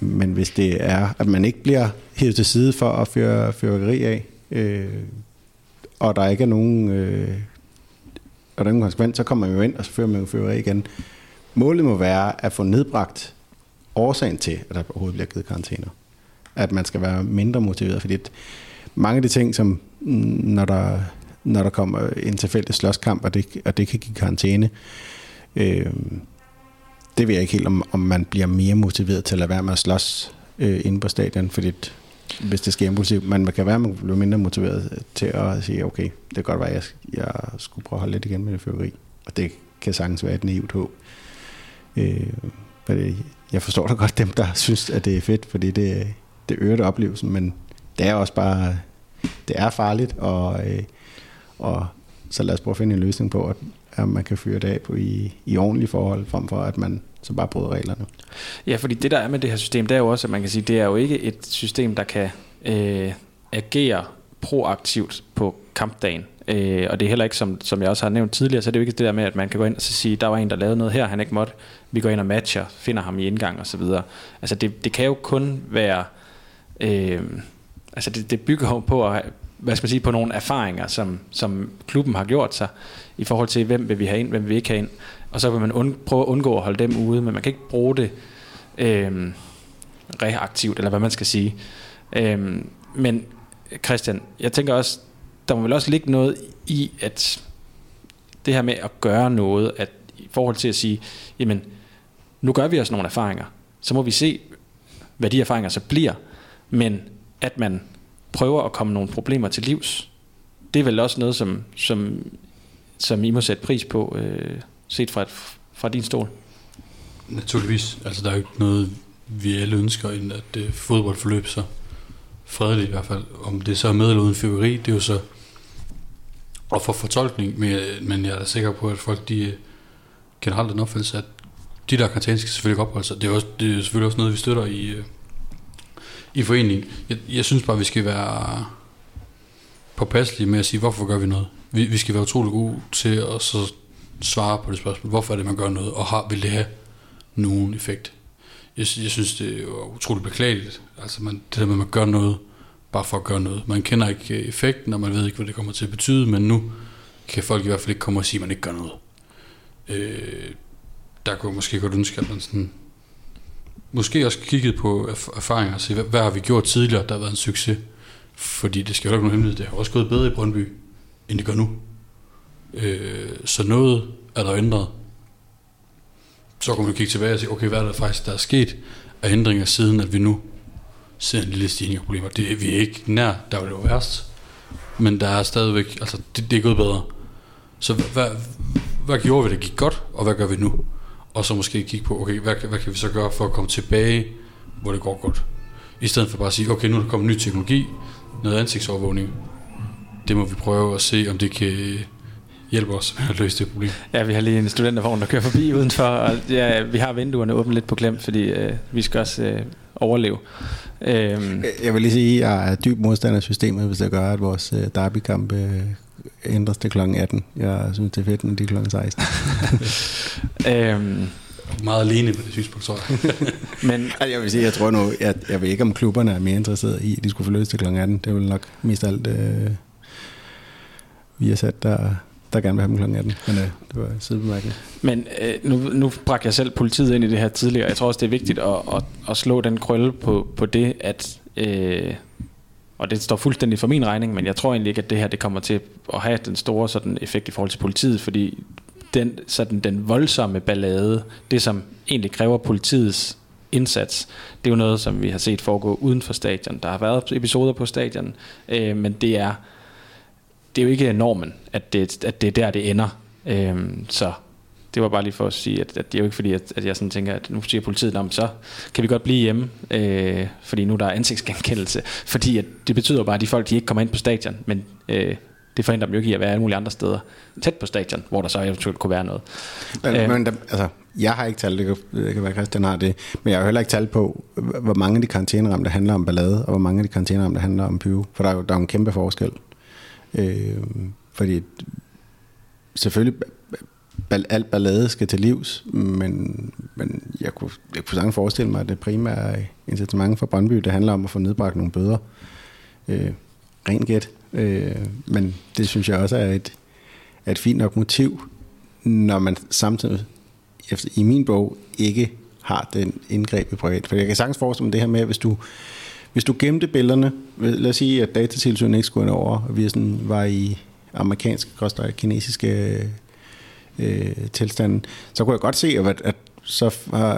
Men hvis det er, at man ikke bliver hævet til side for at føre fyrværkeri af, øh, og der ikke er nogen, øh, og den konsekvens, så kommer man jo ind, og så fører man jo fører igen. Målet må være at få nedbragt årsagen til, at der overhovedet bliver givet karantæner. At man skal være mindre motiveret, fordi mange af de ting, som mm, når der, når der kommer en tilfældig slåskamp, og det, og det kan give karantæne, øh, det ved jeg ikke helt, om, om man bliver mere motiveret til at lade være med at slås øh, inde på stadion, fordi hvis det sker impulsivt, men man kan være, at man bliver mindre motiveret til at sige, okay, det kan godt være, at jeg, jeg skulle prøve at holde lidt igen med det fyrværkeri, og det kan sagtens være et naivt håb. Øh, jeg forstår da godt dem, der synes, at det er fedt, fordi det, det øger det oplevelsen, men det er også bare, det er farligt, og, øh, og så lad os prøve at finde en løsning på, at, at man kan fyre det af på i, i ordentlige forhold, frem for at man så bare bryder reglerne. Ja, fordi det der er med det her system, det er jo også, at man kan sige, det er jo ikke et system, der kan øh, agere proaktivt på kampdagen. Øh, og det er heller ikke, som, som jeg også har nævnt tidligere, så det er jo ikke det der med, at man kan gå ind og så sige, der var en, der lavede noget her, han ikke måtte. Vi går ind og matcher, finder ham i indgang og så videre. Altså det, det kan jo kun være... Øh, altså det, det bygger jo på at hvad skal man sige, på nogle erfaringer, som, som klubben har gjort sig, i forhold til, hvem vil vi have ind, hvem vil vi ikke have ind. Og så vil man und, prøve at undgå at holde dem ude, men man kan ikke bruge det øh, reaktivt, eller hvad man skal sige. Øh, men Christian, jeg tænker også, der må vel også ligge noget i, at det her med at gøre noget, at i forhold til at sige, jamen, nu gør vi os nogle erfaringer, så må vi se, hvad de erfaringer så bliver, men at man prøver at komme nogle problemer til livs, det er vel også noget, som, som, som I må sætte pris på, øh, set fra, et, fra din stol. Naturligvis. Altså, der er jo ikke noget, vi alle ønsker, end at øh, fodbold forløb så fredeligt i hvert fald. Om det så er med eller uden fyrværkeri, det er jo så og for fortolkning, men, jeg er da sikker på, at folk de øh, generelt den opfattelse, at de der karantæne skal selvfølgelig opholde sig. Det er, også, det er selvfølgelig også noget, vi støtter i, øh, i foreningen. Jeg, jeg synes bare, vi skal være påpasselige med at sige, hvorfor gør vi noget. Vi, vi skal være utrolig gode til at så svare på det spørgsmål. Hvorfor er det, man gør noget, og har, vil det have nogen effekt? Jeg, jeg synes, det er utroligt beklageligt. Altså man, det der med, at man gør noget, bare for at gøre noget. Man kender ikke øh, effekten, og man ved ikke, hvad det kommer til at betyde, men nu kan folk i hvert fald ikke komme og sige, at man ikke gør noget. Øh, der kunne måske godt ønske, at man sådan, måske også kigget på erfaringer og se, hvad, hvad har vi gjort tidligere, der har været en succes. Fordi det skal jo ikke nogen hemmelighed, det har også gået bedre i Brøndby, end det gør nu. Øh, så noget er der ændret. Så kan man kigge tilbage og sige, okay, hvad er der faktisk, der er sket af ændringer siden, at vi nu ser en lille stigning af problemer. Det er vi ikke nær, der var det jo værst. Men der er stadigvæk, altså det, det er gået bedre. Så hvad, hvad gjorde vi, der gik godt, og hvad gør vi nu? Og så måske kigge på, okay, hvad, hvad kan vi så gøre for at komme tilbage, hvor det går godt? I stedet for bare at sige, okay, nu er der kommet ny teknologi, noget ansigtsovervågning. Det må vi prøve at se, om det kan hjælpe os med at løse det problem. Ja, vi har lige en studentervogn, der kører forbi udenfor, og ja, vi har vinduerne åbent lidt på klem, fordi øh, vi skal også øh, overleve. Øhm. Jeg vil lige sige, at jeg er dyb modstander af systemet, hvis det gør, at vores øh, derbykamp øh, ændres til kl. 18. Jeg synes, det er fedt, når det er kl. 16. *laughs* øhm. Meget alene på det synspunkt, tror jeg. *laughs* Men altså, jeg vil sige, jeg tror nu, jeg, jeg ved ikke, om klubberne er mere interesserede i, at de skulle få løst til kl. 18. Det er vel nok mest alt øh, vi har sat der der gerne vil have dem kl. 18. Men øh, det var sidebemærkning. Men øh, nu, nu bragte jeg selv politiet ind i det her tidligere. Jeg tror også, det er vigtigt at, at, at slå den krølle på, på det, at... Øh, og det står fuldstændig for min regning, men jeg tror egentlig ikke, at det her det kommer til at have den store sådan, effekt i forhold til politiet, fordi den, sådan, den voldsomme ballade, det som egentlig kræver politiets indsats, det er jo noget, som vi har set foregå uden for stadion. Der har været episoder på stadion, øh, men det er det er jo ikke normen, at det, at det er der, det ender. Øh, så det var bare lige for at sige, at, at det er jo ikke fordi, at, at jeg sådan tænker, at nu siger politiet om, så kan vi godt blive hjemme, øh, fordi nu der er ansigtsgenkendelse. *laughs* Fordi at det betyder bare, at de folk, de ikke kommer ind på stadion, men øh, det forhindrer dem jo ikke i at være alle mulige andre steder tæt på stadion, hvor der så eventuelt kunne være noget. Men, øh, men der, altså, jeg har ikke talt, det kan, det kan være Christian har det, men jeg har heller ikke talt på, hvor mange af de karantæneramte handler om ballade, og hvor mange af de karantæneramte handler om pyro, for der er jo der er en kæmpe forskel. Øh, fordi selvfølgelig alt ballade skal til livs, men, men jeg, kunne, jeg kunne sagtens forestille mig, at det primære incitament for Brøndby, det handler om at få nedbragt nogle bøder. Øh, ren gæt. Øh, men det synes jeg også er et, er et fint nok motiv, når man samtidig, efter, i min bog, ikke har den indgreb i privat. For jeg kan sagtens forestille mig det her med, at hvis du, hvis du gemte billederne, lad os sige, at datatilsynet ikke skulle over, og vi sådan var i amerikanske, koster kinesiske øh, tilstanden, så kunne jeg godt se, at, at så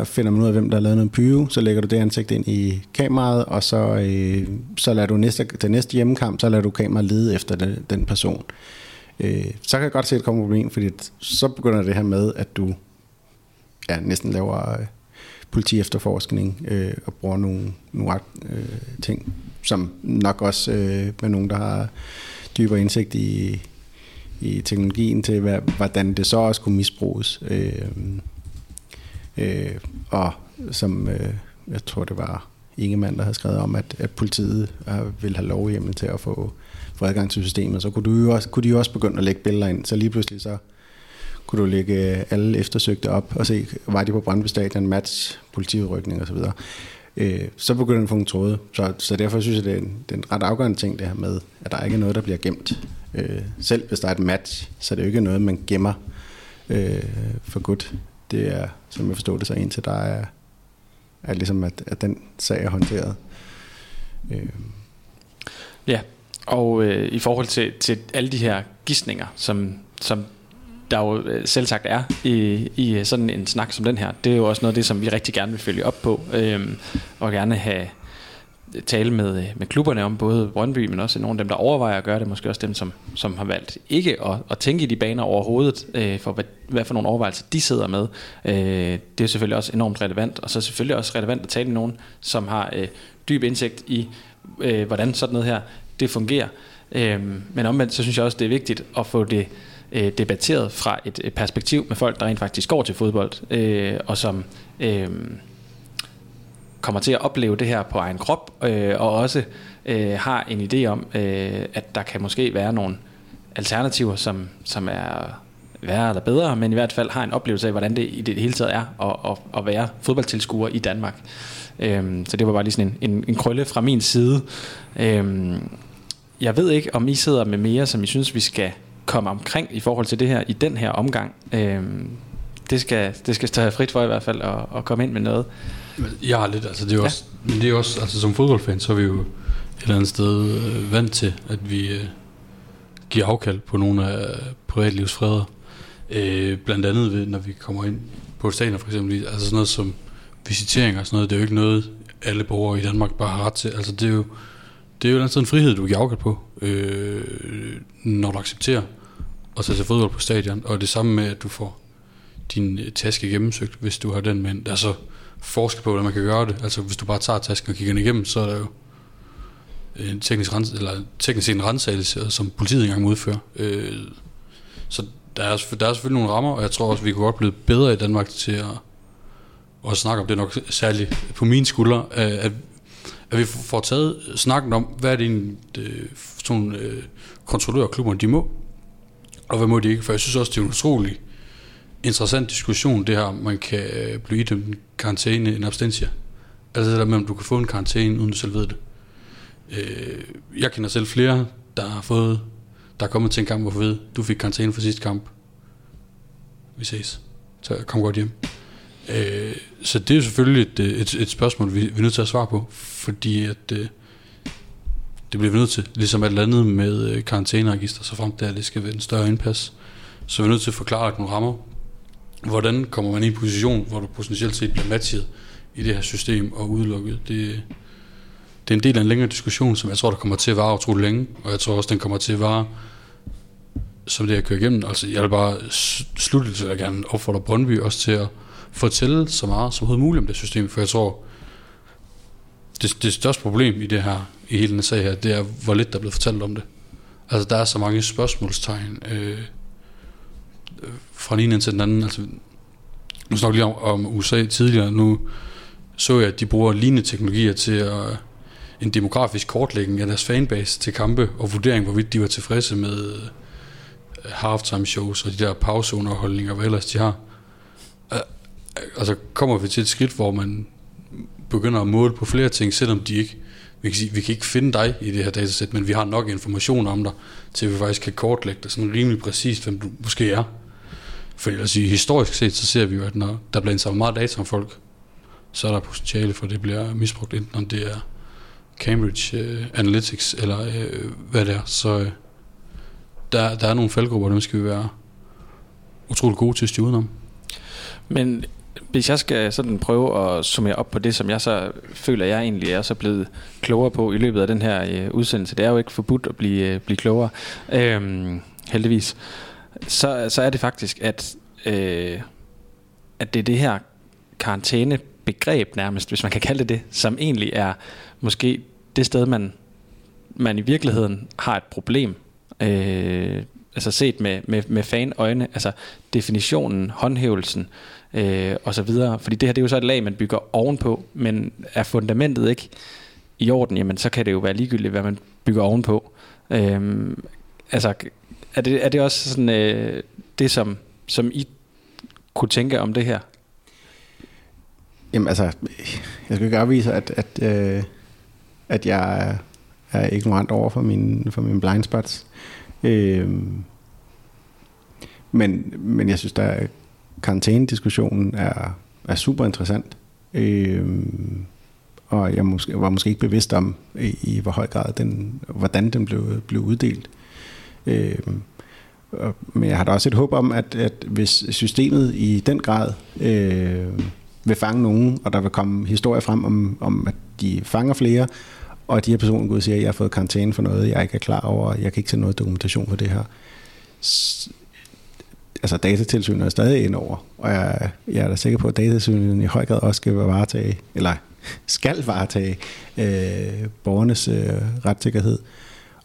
finder man ud af, hvem der har lavet noget pyve, så lægger du det ansigt ind i kameraet, og så, øh, så lader du næste, den næste hjemmekamp, så lader du kameraet lede efter den, den person. Øh, så kan jeg godt se, at det kommer problem, fordi så begynder det her med, at du ja, næsten laver... Øh, politi efterforskning øh, og bruger nogle, nogle øh, ting, som nok også øh, med nogen, der har dybere indsigt i, i teknologien til, hvad, hvordan det så også kunne misbruges. Øh, øh, og som øh, jeg tror, det var Ingemann, der havde skrevet om, at, at politiet vil have lovhjemmel til at få, få adgang til systemet, så kunne, du jo også, kunne de jo også begynde at lægge billeder ind. Så lige pludselig så kunne du lægge alle eftersøgte op og se, var de på Brøndby Stadion, match, politiudrykning osv. øh, så begynder den at få en tråde. Så, så derfor synes jeg, det er, en, det er en ret afgørende ting, det her med, at der ikke er noget, der bliver gemt. Øh, selv hvis der er et match, så er det jo ikke noget, man gemmer øh, for godt. Det er, som jeg forstår det, så indtil der er, er ligesom, at, at den sag er håndteret. Øh. Ja, og øh, i forhold til, til alle de her gissninger, som, som der jo øh, selv sagt er i, i sådan en snak som den her, det er jo også noget af det, som vi rigtig gerne vil følge op på, øh, og gerne have tale med, øh, med klubberne om, både Brøndby, men også nogle af dem, der overvejer at gøre det, måske også dem, som, som har valgt ikke at, at tænke i de baner overhovedet, øh, for hvad, hvad for nogle overvejelser de sidder med. Øh, det er selvfølgelig også enormt relevant, og så selvfølgelig også relevant at tale med nogen, som har øh, dyb indsigt i, øh, hvordan sådan noget her, det fungerer. Øh, men omvendt, så synes jeg også, det er vigtigt at få det øh, debatteret fra et, et perspektiv med folk, der rent faktisk går til fodbold, øh, og som... Øh, kommer til at opleve det her på egen krop, øh, og også øh, har en idé om, øh, at der kan måske være nogle alternativer, som, som er værre eller bedre, men i hvert fald har en oplevelse af, hvordan det i det hele taget er at, at, at være fodboldtilskuer i Danmark. Øhm, så det var bare lige sådan en, en, en krølle fra min side. Øhm, jeg ved ikke, om I sidder med mere, som I synes, vi skal komme omkring i forhold til det her i den her omgang. Øhm, det skal, det skal stå frit for i hvert fald at, at komme ind med noget. Har lidt, altså det er jo ja. også, men det er også, altså som fodboldfan, så er vi jo et eller andet sted øh, vant til, at vi øh, giver afkald på nogle af privatlivsfreder. Øh, blandt andet ved, når vi kommer ind på stadion for eksempel, altså sådan noget som visitering og sådan noget, det er jo ikke noget, alle borgere i Danmark bare har ret til. Altså det er jo, det er jo en frihed, du giver afkald på, øh, når du accepterer at tage til fodbold på stadion, og det samme med, at du får din taske gennemsøgt, hvis du har den med. Altså, forskel på, hvordan man kan gøre det. Altså hvis du bare tager tasken og kigger den igennem, så er der jo en teknisk, rens, eller teknisk en rensagelse, som politiet engang udfører. Øh, så der er, der er selvfølgelig nogle rammer, og jeg tror også, vi kunne godt blive bedre i Danmark til at, at snakke om det nok særligt på mine skuldre, øh, at, at vi får taget snakken om, hvad er det en øh, sådan øh, kontrollørklubber, de må, og hvad må de ikke, for jeg synes også, det er en utrolig interessant diskussion, det her, man kan øh, blive idømt en karantæne, en abstentia. Altså det der med, om du kan få en karantæne, uden du selv ved det. Øh, jeg kender selv flere, der har fået, der er kommet til en kamp, hvor ved, du fik karantæne for sidste kamp. Vi ses. Så kom godt hjem. Øh, så det er jo selvfølgelig et, øh, et, et spørgsmål, vi, vi er nødt til at svare på, fordi at øh, det bliver vi nødt til, ligesom alt andet med karantæneregister, så frem der det skal være en større indpas. Så vi er nødt til at forklare nogle rammer, hvordan kommer man i en position, hvor du potentielt set bliver matchet i det her system og udelukket. Det, det er en del af en længere diskussion, som jeg tror, der kommer til at vare utrolig længe, og jeg tror også, den kommer til at vare som det, jeg kører igennem. Altså, jeg vil bare slutte til at gerne opfordre Brøndby også til at fortælle så meget som overhovedet muligt om det system, for jeg tror, det, det største problem i det her, i hele den sag her, det er, hvor lidt der er blevet fortalt om det. Altså, der er så mange spørgsmålstegn, øh, Øh, fra den ene til den anden. Altså, nu snakker lige om, om USA tidligere, nu så jeg, at de bruger lignende teknologier til at, øh, en demografisk kortlægning af deres fanbase til kampe, og vurdering, hvorvidt de var tilfredse med øh, halftime shows og de der pauseunderholdninger, hvad ellers de har. Altså kommer vi til et skridt, hvor man begynder at måle på flere ting, selvom de ikke, vi kan, sige, vi kan ikke finde dig i det her datasæt, men vi har nok information om dig, til at vi faktisk kan kortlægge dig sådan rimelig præcist, hvem du måske er. For at sige, historisk set, så ser vi jo, at når der bliver indsamlet meget data om folk, så er der potentiale for, at det bliver misbrugt, enten om det er Cambridge uh, Analytics, eller uh, hvad det er. Så uh, der, der er nogle faldgrupper, dem skal vi være utrolig gode til at styre udenom. Men hvis jeg skal sådan prøve at summere op på det, som jeg så føler, jeg egentlig er så blevet klogere på i løbet af den her uh, udsendelse, det er jo ikke forbudt at blive, uh, blive klogere, uh, heldigvis så, så er det faktisk, at, øh, at det er det her karantænebegreb nærmest, hvis man kan kalde det det, som egentlig er måske det sted, man, man i virkeligheden har et problem. Øh, altså set med, med, med fanøjne, altså definitionen, håndhævelsen øh, og så videre. Fordi det her det er jo så et lag, man bygger ovenpå, men er fundamentet ikke i orden, jamen så kan det jo være ligegyldigt, hvad man bygger ovenpå. Øh, altså er det, er det også sådan, øh, det, som, som I kunne tænke om det her? Jamen altså, jeg skal ikke afvise, at, at, øh, at jeg er, ignorant over for mine, for mine blind spots. Øh, men, men jeg synes, der karantænediskussionen er, er super interessant. Øh, og jeg måske, var måske ikke bevidst om, i, i hvor høj grad den, hvordan den blev, blev uddelt. Øh, men jeg har da også et håb om, at, at hvis systemet i den grad øh, vil fange nogen, og der vil komme historier frem om, om at de fanger flere, og de her personer går og siger, at jeg har fået karantæne for noget, jeg ikke er klar over, jeg kan ikke se noget dokumentation for det her. S- altså datatilsynet er stadig ind over, og jeg, jeg er da sikker på, at datatilsynet i høj grad også skal varetage, eller skal varetage øh, borgernes øh, retssikkerhed.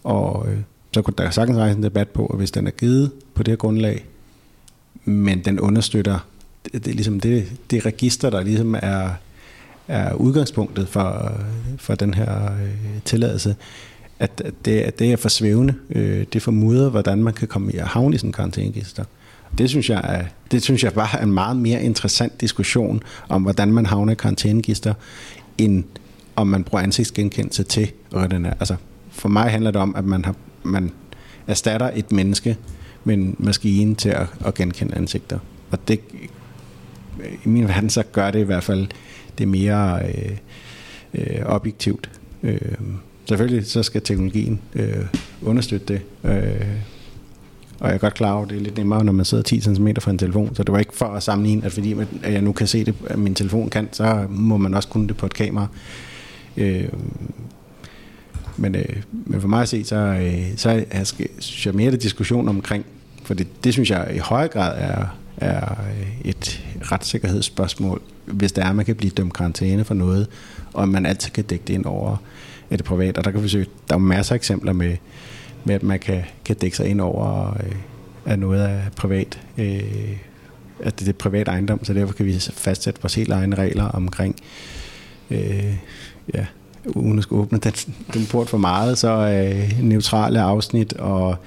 Og øh, så kunne der sagtens rejse en debat på, at hvis den er givet på det her grundlag, men den understøtter det, det, er ligesom det, det register, der ligesom er, er udgangspunktet for, for den her øh, tilladelse, at, at, det, at det er for svævende. Øh, det formudder, hvordan man kan komme i at havne i sådan en karantæneregister. Det synes, jeg er, det synes jeg bare er en meget mere interessant diskussion om, hvordan man havner i karantæneregister, end om man bruger ansigtsgenkendelse til Altså, for mig handler det om, at man, har, man erstatter et menneske med en maskine til at, at genkende ansigter. Og det, i min verden, så gør det i hvert fald det mere øh, øh, objektivt. Øh, selvfølgelig så skal teknologien øh, understøtte det. Øh, og jeg er godt klar over, at det er lidt nemmere, når man sidder 10 cm fra en telefon. Så det var ikke for at sammenligne, at fordi at jeg nu kan se det, at min telefon kan, så må man også kunne det på et kamera. Øh, men, øh, men for mig at se, så, øh, så er, synes jeg mere det diskussion omkring, for det, det synes jeg i høj grad er, er øh, et retssikkerhedsspørgsmål, hvis det er, at man kan blive dømt karantæne for noget, og man altid kan dække det ind over det private. Og der kan vi se, der er masser af eksempler med, med at man kan, kan dække sig ind over øh, at noget af privat, øh, at det er privat ejendom, så derfor kan vi fastsætte vores helt egne regler omkring, øh, ja, uden at skulle åbne den, den port for meget, så øh, neutrale afsnit, og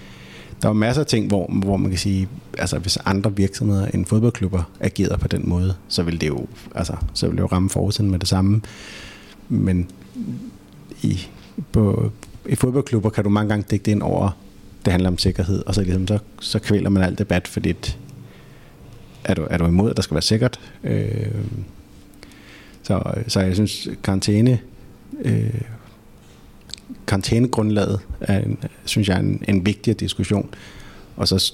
der er masser af ting, hvor, hvor man kan sige, altså hvis andre virksomheder end fodboldklubber agerede på den måde, så vil det jo, altså, så vil det jo ramme forsiden med det samme. Men i, på, i fodboldklubber kan du mange gange dække det ind over, det handler om sikkerhed, og så, ligesom, så, så kvæler man alt debat, fordi et, er, du, er du imod, at der skal være sikkert? Øh, så, så jeg synes, karantæne, øh, karantænegrundlaget er, en, synes jeg, er en, en vigtig diskussion. Og så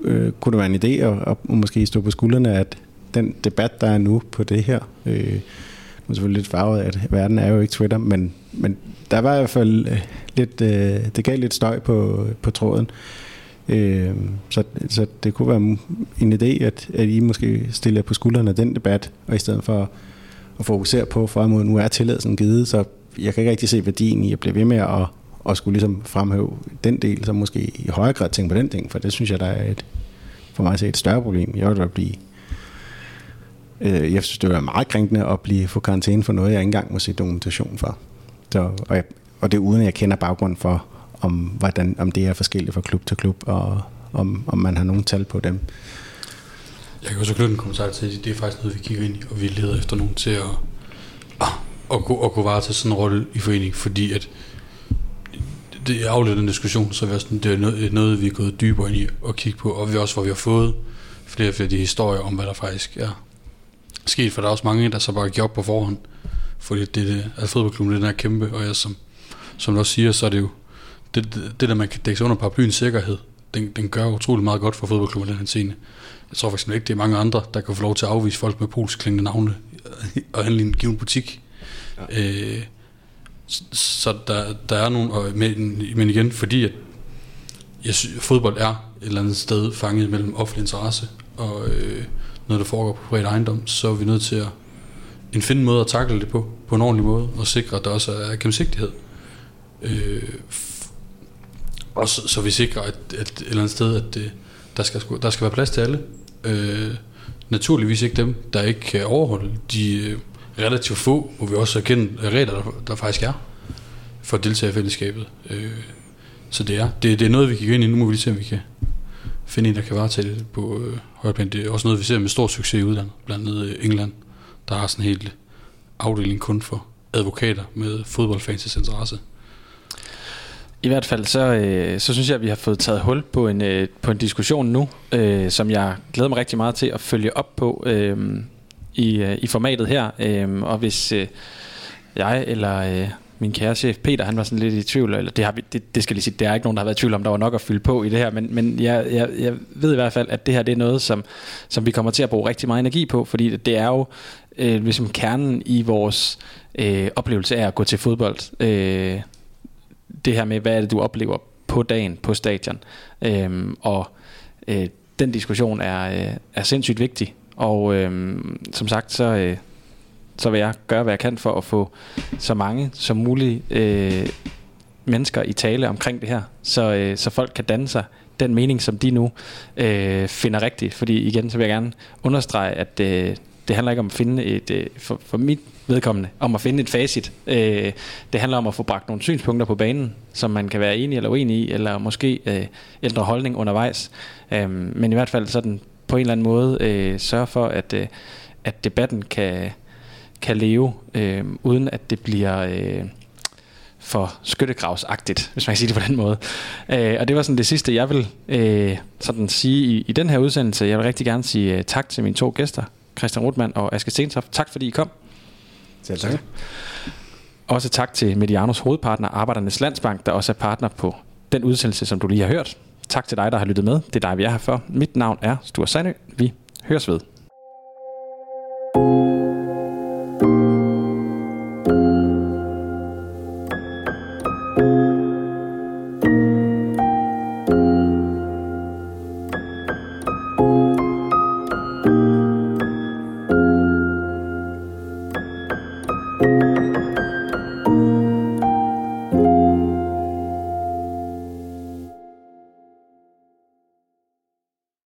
øh, kunne det være en idé at, at måske stå på skuldrene, at den debat, der er nu på det her, øh, nu er selvfølgelig lidt farvet at verden er jo ikke Twitter, men, men der var i hvert fald øh, lidt, øh, det gav lidt støj på, på tråden. Øh, så, så det kunne være en idé, at, at I måske stiller på skuldrene den debat, og i stedet for at fokusere på, for mod nu er tilladelsen givet, så jeg kan ikke rigtig se værdien i at blive ved med at, at skulle ligesom fremhæve den del, så måske i højere grad tænke på den ting, for det synes jeg, der er et, for mig at se et større problem. Jeg vil da blive øh, jeg synes, det er meget krænkende at blive få karantæne for noget, jeg ikke engang må se dokumentation for. Så, og, jeg, og det uden, at jeg kender baggrunden for, om, hvordan, om det er forskelligt fra klub til klub, og om, om man har nogle tal på dem. Jeg kan også knytte en kommentar til, at det er faktisk noget, vi kigger ind i, og vi leder efter nogen til at, at, at, gå, at gå vare til sådan en rolle i foreningen, fordi at det er afledt en diskussion, så er sådan, det er noget, noget, vi er gået dybere ind i og kigge på, og vi også, hvor vi har fået flere og flere de historier om, hvad der faktisk er sket, for der er også mange, der så bare giver op på forhånd, fordi det, det at fodboldklubben den er kæmpe, og jeg, som, som du også siger, så er det jo, det, det, det der man kan dække sig under paraplyen sikkerhed, den, den gør utrolig meget godt for fodboldklubben den her scene. Jeg tror faktisk ikke, det er mange andre, der kan få lov til at afvise folk med polsklingende navne og handle i en given butik. Ja. Øh, så der, der er nogen, og, men, men igen, fordi at jeg synes, fodbold er et eller andet sted fanget mellem offentlig interesse og øh, noget, der foregår på privat ejendom, så er vi nødt til at en finde måde at takle det på, på en ordentlig måde, og sikre, at der også er gennemsigtighed. Øh, og så, så vi sikrer, at, at et eller andet sted, at det, der, skal, der skal være plads til alle. Øh, naturligvis ikke dem, der ikke kan overholde de øh, relativt få, må vi også erkende, regler, der, der faktisk er for at deltage i fællesskabet. Øh, så det er, det, det er noget, vi kan gå ind i. Nu må vi lige se, om vi kan finde en, der kan varetage det på øh, højre. Det er også noget, vi ser med stor succes i udlandet, blandt andet øh, England, der har sådan helt afdeling kun for advokater med fodboldfans interesse. I hvert fald så, øh, så synes jeg, at vi har fået taget hul på en, øh, på en diskussion nu, øh, som jeg glæder mig rigtig meget til at følge op på øh, i, øh, i formatet her. Øh, og hvis øh, jeg eller øh, min kære chef Peter, han var sådan lidt i tvivl, eller det, har vi, det, det skal lige sige, der er ikke nogen, der har været i tvivl om, der var nok at fylde på i det her, men, men jeg, jeg, jeg ved i hvert fald, at det her det er noget, som, som vi kommer til at bruge rigtig meget energi på, fordi det er jo øh, ligesom kernen i vores øh, oplevelse af at gå til fodbold. Øh, det her med, hvad er det, du oplever på dagen på stadion. Øhm, og øh, den diskussion er, øh, er sindssygt vigtig. Og øh, som sagt, så, øh, så vil jeg gøre, hvad jeg kan for at få så mange som muligt øh, mennesker i tale omkring det her, så, øh, så folk kan danne sig den mening, som de nu øh, finder rigtig. Fordi igen, så vil jeg gerne understrege, at øh, det handler ikke om at finde et, øh, for, for mit vedkommende, om at finde et facit. Øh, det handler om at få bragt nogle synspunkter på banen, som man kan være enig eller uenig i, eller måske øh, ændre holdning undervejs. Øh, men i hvert fald sådan på en eller anden måde øh, sørge for, at, øh, at debatten kan, kan leve, øh, uden at det bliver... Øh, for skyttegravsagtigt, hvis man kan sige det på den måde. Øh, og det var sådan det sidste, jeg vil øh, sådan sige i, i den her udsendelse. Jeg vil rigtig gerne sige øh, tak til mine to gæster, Christian Rotmann og Aske Stentoft. Tak fordi I kom. Selv tak. Også tak til Medianos hovedpartner Arbejdernes Landsbank, der også er partner på den udsendelse, som du lige har hørt. Tak til dig, der har lyttet med. Det er dig, vi er her for. Mit navn er Sture Sandø. Vi høres ved. thank you